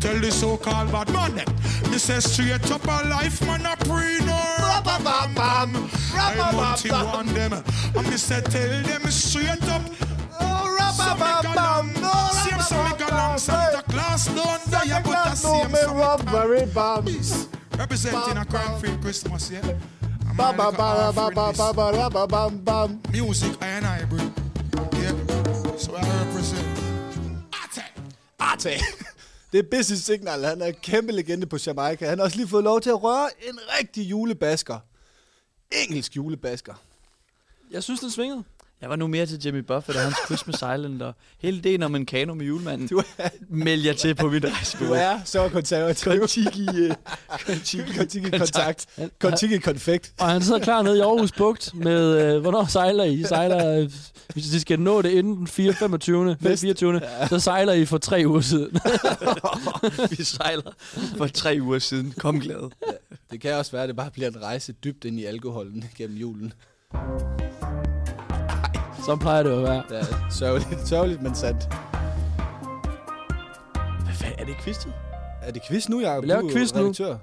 Tell the so-called bad man them. Me say straight up a life, man a pre no. Bam, bam, bam. I multi one them. And me say tell them straight up. Some me go long, same some me go long. Santa Claus don't die, but I see him some me come. Peace. Representing a crime-free Christmas, yeah. I'm Bam, bam, bam, bam, bam, this bam, bam, bam, bam, bam. music I and I bring. Yeah. So I represent. Attack. Arte. Det er Busy Signal. Han er en kæmpe legende på Jamaica. Han har også lige fået lov til at røre en rigtig julebasker. Engelsk julebasker. Jeg synes, den svingede. Jeg var nu mere til Jimmy Buffett og hans Christmas Island, og hele ideen om en kano med julemanden, Du er, melder jeg til på mit du rejsebureau. er så konservativ. Kontiki, uh, Kontiki, Kontiki kontakt. Kontiki konfekt. Og han sidder klar nede i Aarhus Bugt med, øh, hvornår sejler I? I sejler, øh, hvis de skal nå det inden den 4. 25. 24. Så sejler I for tre uger siden. vi sejler for tre uger siden. Kom glad. Det kan også være, at det bare bliver en rejse dybt ind i alkoholen gennem julen. Så plejer det jo at være. Er sørgeligt, sørgeligt men sandt. Hvad fanden er det quiztid? Er det quiz nu, Jacob? Vi laver Du er quiz nu. redaktør.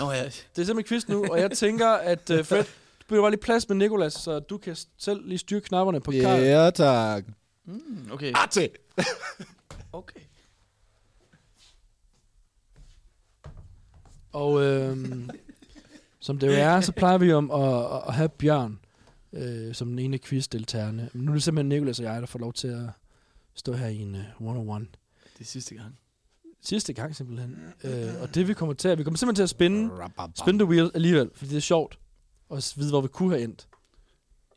Nå ja, Det er simpelthen quiz nu, og jeg tænker, at uh, Fred, du bliver bare lige plads med Nikolas, så du kan selv lige styre knapperne på Karl. Ja, tak. mm, okay. Arte! okay. Og øhm, som det jo er, så plejer vi om at- at have Bjørn øh, som den ene af quizdeltagerne. Men nu er det simpelthen Nikolas og jeg, der får lov til at stå her i en uh, one-on-one. Det er sidste gang. Sidste gang simpelthen. Øh, og det vi kommer til at, vi kommer simpelthen til at spinde, spinde the wheel alligevel, fordi det er sjovt at vide, hvor vi kunne have endt.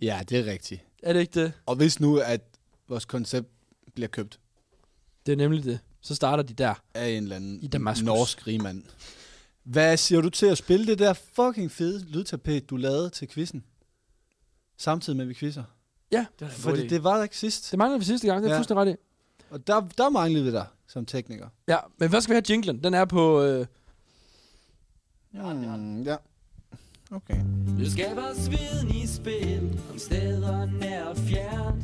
Ja, det er rigtigt. Er det ikke det? Og hvis nu, at vores koncept bliver købt Det er nemlig det. Så starter de der. af en eller anden I Damaskus. norsk rigmand. Hvad siger du til at spille det der fucking fede lydtapet, du lavede til quizzen? Samtidig med, at vi quizzer. Ja, Det var Fordi det var der ikke sidst. det manglede vi sidste gang, det er Ja. fuldstændig ret i. Og der, der manglede vi dig som tekniker. Ja, men hvad skal vi have jinglen? Den er på... Øh, Mm, ja. Okay. Du skaber sveden i spil om steder nær og fjernt.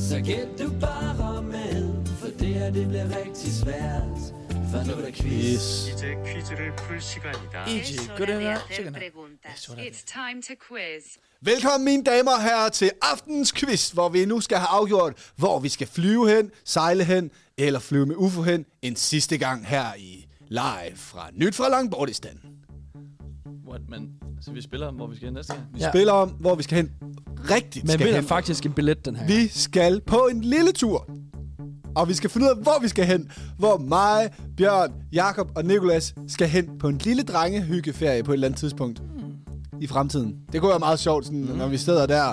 Så gæt du bare med, for det her det bliver rigtig svært. For nu er der quiz. Yes. Easy, good enough. It's time to quiz. Velkommen mine damer og herrer til aftens quiz, hvor vi nu skal have afgjort, hvor vi skal flyve hen, sejle hen eller flyve med UFO hen en sidste gang her i live fra Nyt fra Langbordistan. What, men, så vi spiller om, hvor vi skal hen næste gang? Vi Ja. ja. spiller om, hvor vi skal hen. Rigtigt men skal vinder hen. faktisk en billet den her. gang. Vi skal på en lille tur. Og vi skal finde ud af, hvor vi skal hen. Hvor mig, Bjørn, Jakob og Nikolas skal hen på en lille drengehyggeferie på et eller andet tidspunkt. I fremtiden. Det kunne være meget sjovt, sådan, mm. når vi sidder der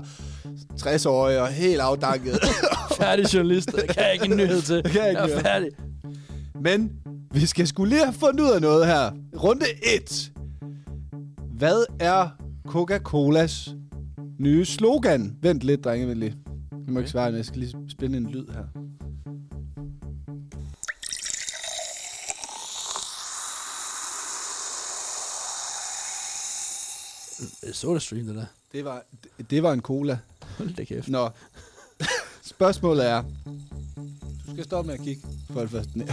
60-årige og helt afdanket. Færdig journalist. Det kan jeg ikke en nyhed til. Det kan jeg ikke jeg er færdig. Men vi skal skulle lige have fundet ud af noget her. Runde 1. Hvad er Coca-Colas nye slogan? Vent lidt, drenge, vent lige. Jeg må ikke svare, men jeg skal lige spænde en lyd her. Så stream, det der. Det var, det, det var en cola. Hold da kæft. Nå. Spørgsmålet er... Du skal stoppe med at kigge for det første.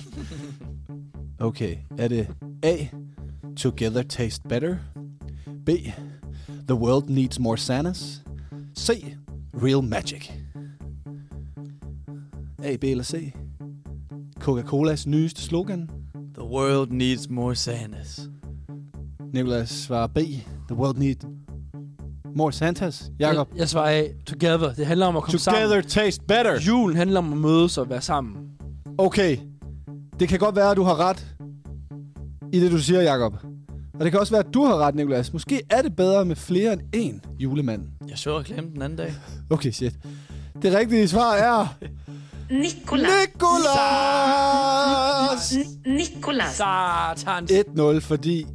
Okay, er det A. Together taste better? B. The world needs more Santas? C. Real magic? A, B eller C? Coca-Colas nyeste slogan? The world needs more Santas. Nicholas svarer B. The world needs more Santas? Jakob? Jeg, jeg svarer af. Together. Det handler om at komme Together sammen. taste better. Julen handler om at mødes og være sammen. Okay, det kan godt være, at du har ret i det, du siger, Jakob. Og det kan også være, at du har ret, Nicolas. Måske er det bedre med flere end én julemand. Jeg så reklamen den anden dag. Okay, shit. Det rigtige svar er... Nicolas. Nicolas! Nicolas. Satan. 1-0, fordi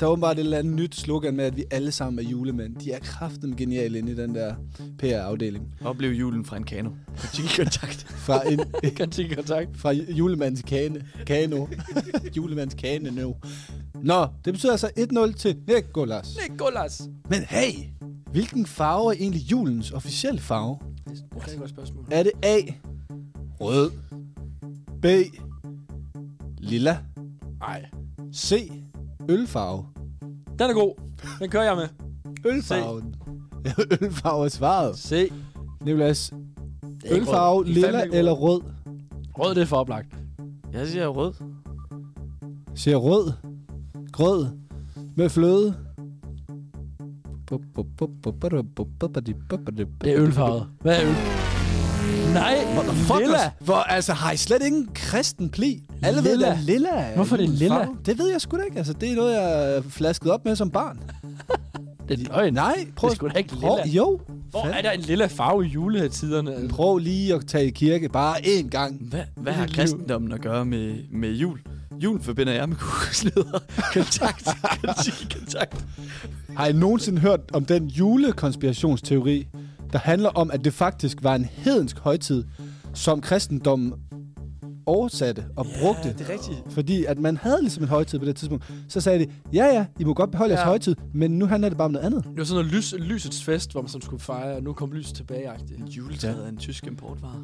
der er åbenbart et eller andet nyt slogan med, at vi alle sammen er julemænd. De er kraften geniale inde i den der PR-afdeling. Oplev julen fra en kano. kontakt. Fra, en, kontakt. fra julemands kane. Kano. julemands kane nu. Nå, det betyder altså 1-0 til Nicolas. Nicolas. Men hey, hvilken farve er egentlig julens officielle farve? Det er et godt spørgsmål. Er det A. Rød. B. Lilla. Nej. C. Ølfarve. Den er god. Den kører jeg med. Ølfarven. Ølfarve er svaret. Se. Nicolas, er ølfarve, lilla eller rød. rød? Rød, det er for oplagt. Jeg siger rød. Siger rød. Grød. Med fløde. Det er ølfarvet. Hvad er øl? Nej, Motherfuckers. lilla. Hvor, altså, har I slet ingen kristen pli? Alle ved, Lilla. at lilla er Hvorfor er det lilla? farve. Det ved jeg sgu da ikke. Altså, det er noget, jeg flasket op med som barn. Det er løgn. Nej, prøv, Det er sgu da ikke prøv, lilla. Jo, Hvor er der en lille farve i julehøjtiderne? prøv lige at tage i kirke bare én gang. Hvad, hvad har kristendommen at gøre med, med jul? Jul forbinder jeg med kugelsleder. kontakt. kontakt. kontakt. Har I nogensinde hørt om den julekonspirationsteori, der handler om, at det faktisk var en hedensk højtid, som kristendommen oversatte og brugte? det er rigtigt. Fordi at man havde ligesom en højtid på det tidspunkt. Så sagde de, ja ja, I må godt beholde jeres Ja. højtid, men nu handler det bare om noget andet. Det var sådan noget lys, lysets fest, hvor man sådan skulle fejre, og nu kom lys tilbage -agtigt. Juletræet er en tysk importvare.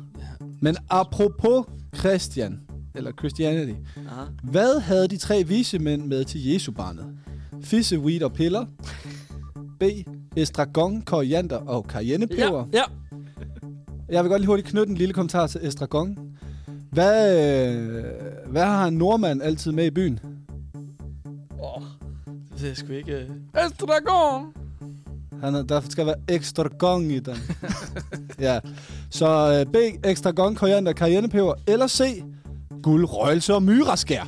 Men apropos Christian, eller Christianity, Aha. hvad havde de tre vise mænd med til Jesu barnet? Fisse, weed og piller. B. Estragon, koriander og cayennepeber. Ja, ja. Jeg vil godt lige hurtigt knytte en lille kommentar til estragon. Hvad, øh, hvad har en nordmand altid med i byen? Det ved jeg sgu ikke. øh. Estragon! Han er, der skal være ekstra gong i den. ja. Så øh, B. Ekstra gong, koriander, cayennepeber. Eller C. Guld, røgelse og myraskær.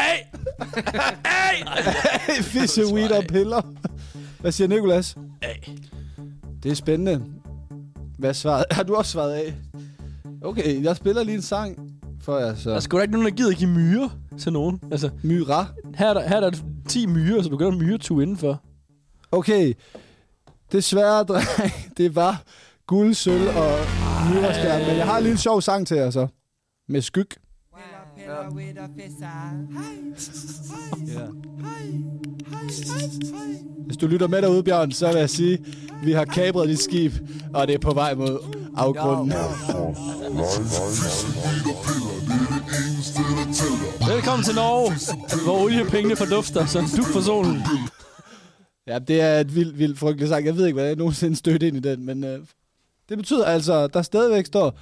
Hey! Hey, Fisse, weed og piller. Hvad siger Nikolas? A. Det er spændende. Hvad svaret? Har du også svaret af? Okay, jeg spiller lige en sang for jer, Der er så. sgu da ikke nogen, der gider give myre til nogen. Altså, Myra. her er der, her er der 10 myrer, så du have en myretur indenfor. Okay. Desværre, dreng, det var guld, sølv og myraskær. Men jeg har lige en sjov sang til jer så. Med skyg. Ja. Hvis du lytter med derude, Bjørn, så vil jeg sige, at vi har kabret dit skib, og det er på vej mod afgrunden. Velkommen til Norge, hvor oliepengene fordufter, så du for solen. Ja, det er et vildt, vildt frygteligt sang. Jeg ved ikke, hvad jeg nogensinde stødte ind i den, men øh, det betyder altså, at der stadigvæk står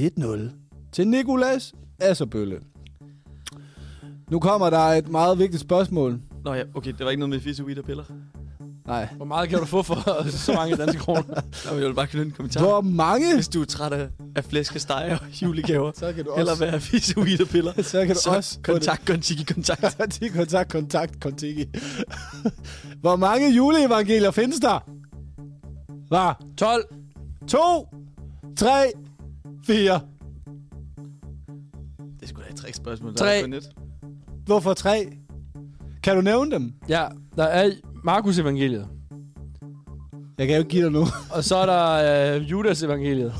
1-0 til Nikolas Asserbølle. Nu kommer der et meget vigtigt spørgsmål. Nå ja, okay, det var ikke noget med fisse, weed og piller. Nej. Hvor meget kan du få for så mange danske kroner? Jeg vil bare knytte en kommentar. Hvor mange? Hvis du er træt af, af flæskesteg og julegaver, så kan du også. eller være fisse, weed og piller, så kan du så også kontakt, kontiki, kontakt. kontiki, kontakt, kontakt, kontiki. Hvor mange juleevangelier findes der? Var 12, 2, 3, 4. Det skulle sgu da et trick spørgsmål. 3, Hvorfor 3? Kan du nævne dem? Ja, der er Markus evangeliet. Jeg kan jo ikke give dig nu. Og så er der øh, Judas evangeliet.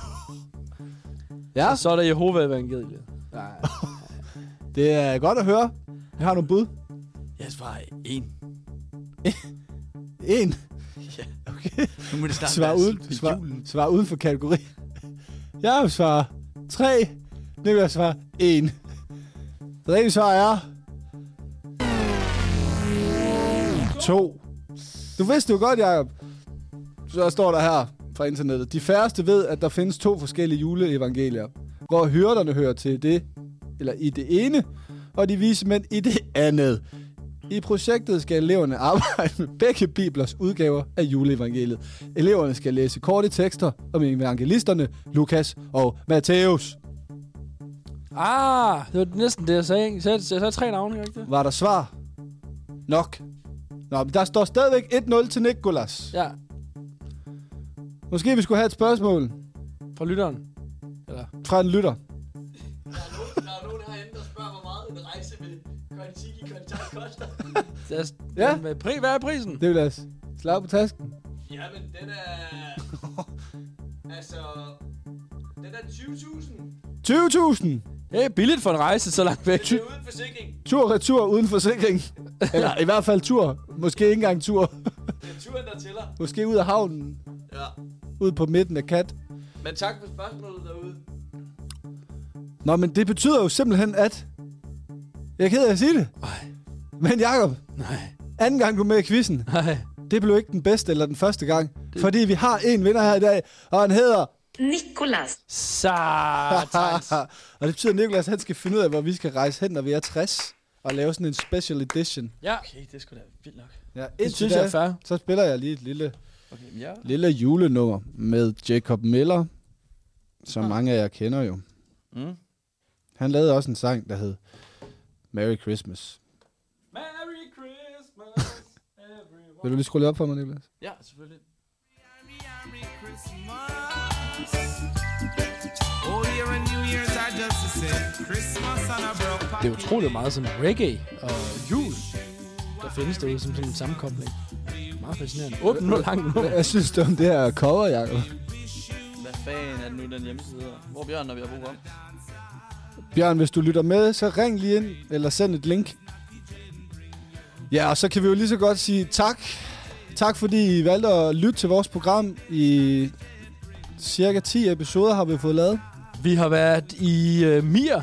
Ja, Og så er der Jehova evangeliet. Nej. det er godt at høre. Jeg har nogle bud. Jeg svarer en. En. Ja. Okay. Nu må det snart Svar uden, svar, svar uden for kategori. Jeg svarer 3. Niklas svarer 1. Det rigtige svar er... 2. Du vidste jo godt, Jacob. Så står der her fra internettet. De færreste ved, at der findes to forskellige juleevangelier, hvor hyrderne hører til det, eller i det ene, og de vise mænd i det andet. I projektet skal eleverne arbejde med begge biblers udgaver af juleevangeliet. Eleverne skal læse korte tekster om evangelisterne Lukas og Matthæus. Ah, det var næsten det, jeg sagde. ikke? Jeg sagde, jeg sagde tre navne, ikke det? Var der svar? Nok. Nå, men der står stadigvæk 1-0 til Nikolas. Ja, Måske vi skulle have et spørgsmål fra lytteren. Eller? fra en lytter. Der er nogen herinde, der spørger, hvor meget en rejse med kontiki, kontakt koster. Det er, Ja. Men, pri, hvad er prisen? Det vil jeg s- slag på tasken. Jamen, den er... altså... Den er 20.000. 20.000. Det er billigt for en rejse så langt væk. Det er uden forsikring. Tur retur uden forsikring. Eller i hvert fald tur. Måske ikke engang tur. Det er turen, der tæller. Måske ud af havnen. Ja. Ud på midten af kat. Men tak for spørgsmålet derude. Nå, men det betyder jo simpelthen, at... Jeg er ked af at sige det. Ej. Men Jacob, Nej, anden gang du er med i quizzen, nej. det blev ikke den bedste eller den første gang. Det... Fordi vi har en vinder her i dag, og han hedder... Nicolas. Satans. og det betyder, at Nicolas han skal finde ud af, hvor vi skal rejse hen, når vi er 60. Og lave sådan en special edition. Ja, Okay, det sgu da vildt nok. Ja, det synes da, jeg er fair. Så spiller jeg lige et lille, Okay, ja. lille julenummer med Jacob Miller. som Ah. mange af jer kender jo. Mm. Han lavede også en sang, der hed Merry Christmas. Merry Christmas, everyone. Vil du lige skrue lidt op for mig, Niklas? Ja, selvfølgelig. The same. Christmas Det er utroligt meget sådan reggae og jul, der findes derude som sådan en sammenkobling. Meget fascinerende. 8 minutter langt nu. Jeg synes du om det her cover, Jacob? Hvad fanden er det nu, den hjemmeside hedder? Hvor er Bjørn, når vi har brug ham? Bjørn, hvis du lytter med, så ring lige ind, eller send et link. Ja, og så kan vi jo lige så godt sige tak. Tak fordi I valgte at lytte til vores program. I cirka 10 episoder har vi fået lavet. Vi har været i uh, Mir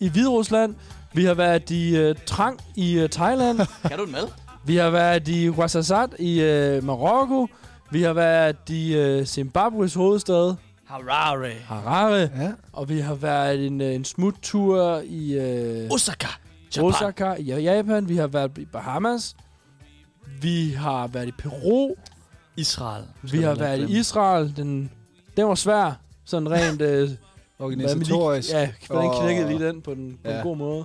i Hviderusland. Vi har været i uh, Trang i uh, Thailand. Kan du den med? Vi har været i Ouarzazate i uh, Marokko. Vi har været i uh, Zimbabwes hovedstad, Harare. Harare. Ja. Og vi har været en, uh, en smuttur i uh, Osaka. Japan. Osaka i Japan. Vi har været i Bahamas. Vi har været i Peru. Israel. Vi har været i Israel. Den, den var svær. Sådan rent... Øh, Organisatorisk. Ja, hvordan knækkede lige den på, den, på Ja. en god måde.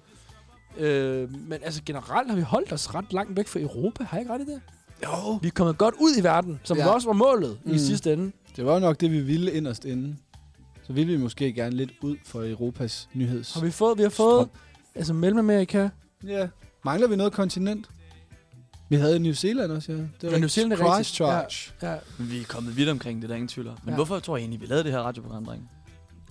Øh, men altså generelt har vi holdt os ret langt væk fra Europa. Har jeg ikke ret i det? Jo. Vi er kommet godt ud i verden, som Ja. også var målet mm. I sidste ende. Det var nok det, vi ville inderst inde. Så ville vi måske gerne lidt ud for Europas nyheds. Har vi fået, vi har fået Strøm. altså Mellemamerika. Ja. Mangler vi noget kontinent? Vi havde New Zealand også, ja. Det Ja, New Zealand er rigtigt. Christchurch. Ja, Vi er kommet vidt omkring, det er der ingen tvivl om. Men Ja. hvorfor tror jeg egentlig, vi lavede det her radioprogram, dreng?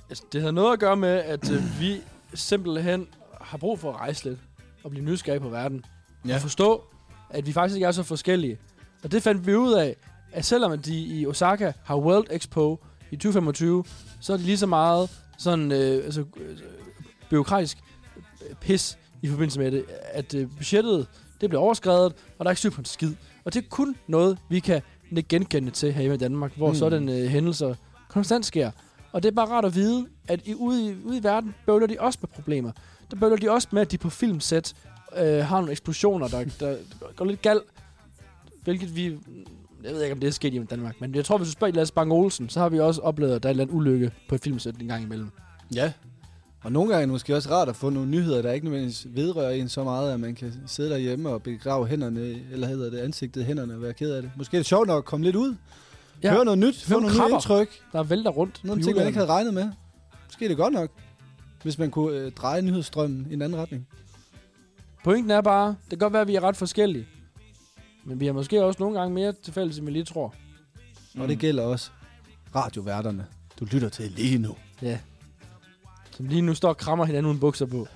altså, det har noget at gøre med, at øh, vi simpelthen har brug for at rejse lidt og blive nysgerrige på verden. Ja. Og forstå, at vi faktisk ikke er så forskellige. Og det fandt vi ud af, at selvom at de i Osaka har World Expo i 2025, så er det lige så meget sådan øh, altså, øh, byråkratisk øh, pis i forbindelse med det, at øh, budgettet det bliver overskrevet, og der er ikke styr på en skid. Og det er kun noget, vi kan genkende til herhjemme i Danmark, hvor Mm. sådan øh, hændelser konstant sker. Og det er bare rart at vide, at i, ude, i, ude i verden bøvler de også med problemer. Der bøvler de også med, at de på filmsæt øh, har nogle eksplosioner, der, der går lidt galt. Hvilket vi... Jeg ved ikke, om det er sket i Danmark, men jeg tror, hvis du spørger Lasse Bang Olsen, så har vi også oplevet, at der er en eller anden ulykke på et filmsæt en gang imellem. Ja. Og nogle gange er det måske også rart at få nogle nyheder, der ikke nødvendigvis vedrører en så meget, at man kan sidde derhjemme og begrave hænderne, eller hedder det ansigtet i hænderne og være ked af det. Måske er det sjovt nok at komme lidt ud. Ja. Høre noget nyt, få nogle nye indtryk. Der vælter rundt Nogle ting, man ikke havde regnet med. Måske er det godt nok, hvis man kunne øh, dreje nyhedsstrømmen i en anden retning. Pointen er bare, det kan godt være, at vi er ret forskellige. Men vi har måske også nogle gange mere til fælles, end vi lige tror. Mm. Og det gælder også radioværterne. Du lytter til lige nu. Ja. Som lige nu står og krammer hinanden uden bukser på.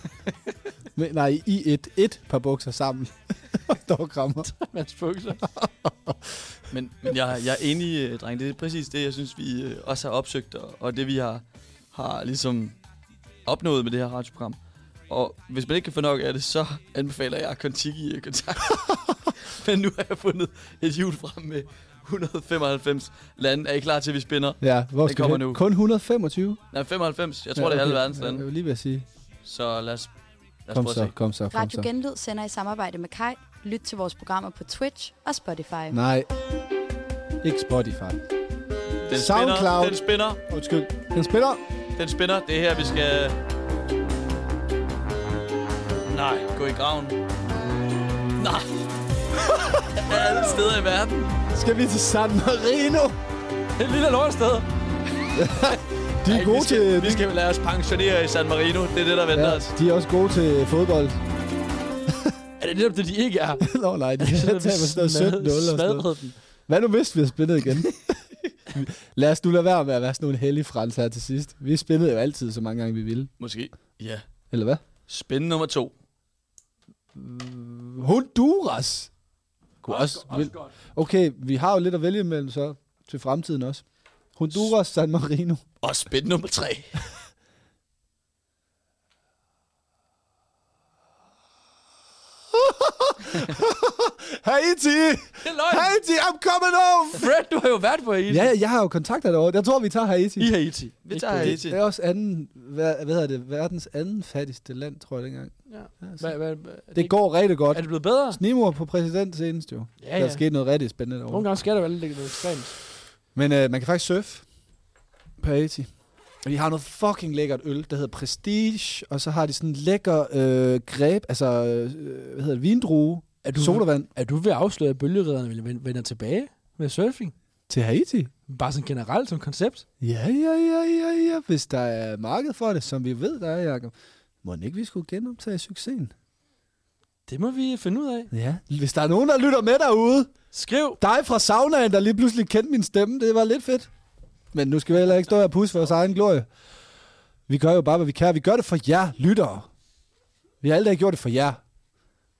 Men, nej, i et, et par bukser sammen. Står og krammer. Mands bukser. Men, men jeg, jeg er enig, øh, dreng. Det er præcis det, jeg synes, vi øh, også har opsøgt, og, og det, vi har, har ligesom opnået med det her radioprogram. Og hvis man ikke kan få nok af det, så anbefaler jeg Kontiki kontakt. men nu har jeg fundet et hjul frem med 195 lande. Er I klar til, at vi spænder? Ja, hvor Det skal kommer nu. Kun 125? Nej, 95. Jeg tror, det er alle verdens lande. Jeg vil lige ved at sige. Så lad os, lad os Kom prøve så, at se. kom så, kom Radio så. Genlyd sender i samarbejde med Kai. Lyt til vores programmer på Twitch og Spotify. Nej, ikke Spotify. Den SoundCloud. den spænder, Undskyld. Den spiller. den spænder. Det er her, vi skal... Nej, gå i graven. Nej. Alle steder i verden. Skal vi til San Marino? Et lille lortsted. De er Ej, gode vi skal, til... Vi skal lade os pensionere i San Marino. Det er det, der venter Ja, os. de er også gode til fodbold. Er det netop det, de ikke er? Nå nej, de med sådan noget 17-0 og sådan noget. smadrede dem. Hvad nu hvis vi har spillet igen? Lad os nu lade være med at være sådan nogle hellige frans her til sidst. Vi spillede jo altid så mange gange, vi ville. Måske. Ja. Eller hvad? Spændende nummer to. Honduras. Kunne også, vil- Okay, vi har jo lidt at vælge imellem så til fremtiden også. Honduras, San Marino. Og spændende nummer tre. Haiti! Det. Haiti, I'm coming home! Fred, du har jo været på Haiti. Ja, jeg har jo kontakter derovre. Jeg tror, vi tager Haiti. I Haiti. Vi Ikke tager Haiti. Det er også anden, hvad, hvad hedder det, verdens anden fattigste land, tror jeg dengang. Ja. Ja, så- Hvad, hvad, hvad, er Det går rigtig godt. Er det blevet bedre? Snimor på præsident senest jo. Ja, Der er ja. sket noget rigtig spændende Nogle derovre. gange skal der være lidt noget ekstremt. Men øh, man kan faktisk surfe. på Haiti. Og de har noget fucking lækkert øl, der hedder Prestige, og så har de sådan en lækker øh, greb, altså, øh, hvad hedder det, vindrue, Er du, sodavand er du ved at afsløre, at bølgeredderne vender tilbage med surfing? til Haiti. Bare sådan generelt som koncept? Ja, ja, ja, ja, ja, hvis der er marked for det, som vi ved, der er, Jacob. Må ikke, vi skulle genoptage succesen? Det må vi finde ud af. Ja. Hvis der er nogen, der lytter med derude, Skriv! dig fra saunaen, der lige pludselig kendte min stemme, det var lidt fedt. Men nu skal vi heller ikke stå her og pusse vores egen glorie. Vi gør jo bare, hvad vi kan. Vi gør det for jer, lyttere. Vi har aldrig gjort det for jer.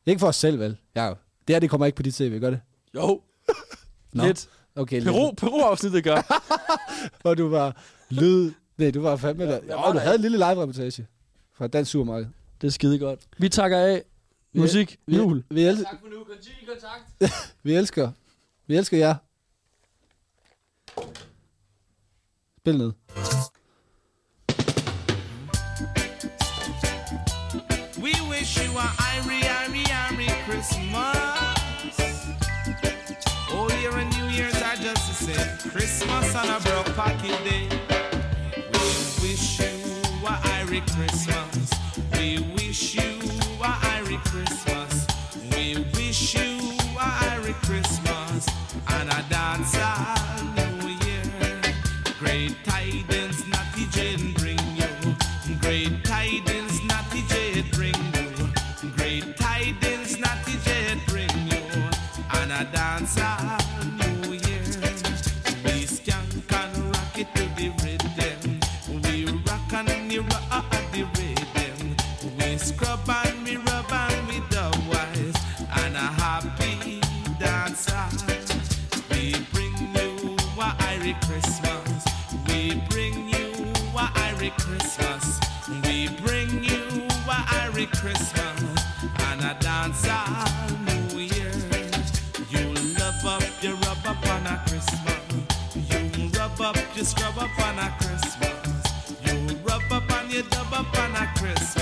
Ikke for os selv, vel? Ja, det her, det kommer ikke på dit tv, gør det? Jo. Nå. Lidt. Okay, lidt. Peru, Peru-afsnittet gør. Hvor du var lyd... Nej, du var fandme der. Ja, var du der havde en lille live-reportage fra Dansk Supermarked. Det er skide godt. Vi takker af. Musik. Vi, Jul. Vi, el- for nu. Kontinuerlig kontakt. vi elsker. Vi elsker jer. Spil ned. Christmas on a broke pocket day. We wish you a Irie Christmas. Christmas. And a dance New. You up, you rub up on a Christmas. You rub up, you scrub up on a Christmas. You rub up and you dub up on a Christmas.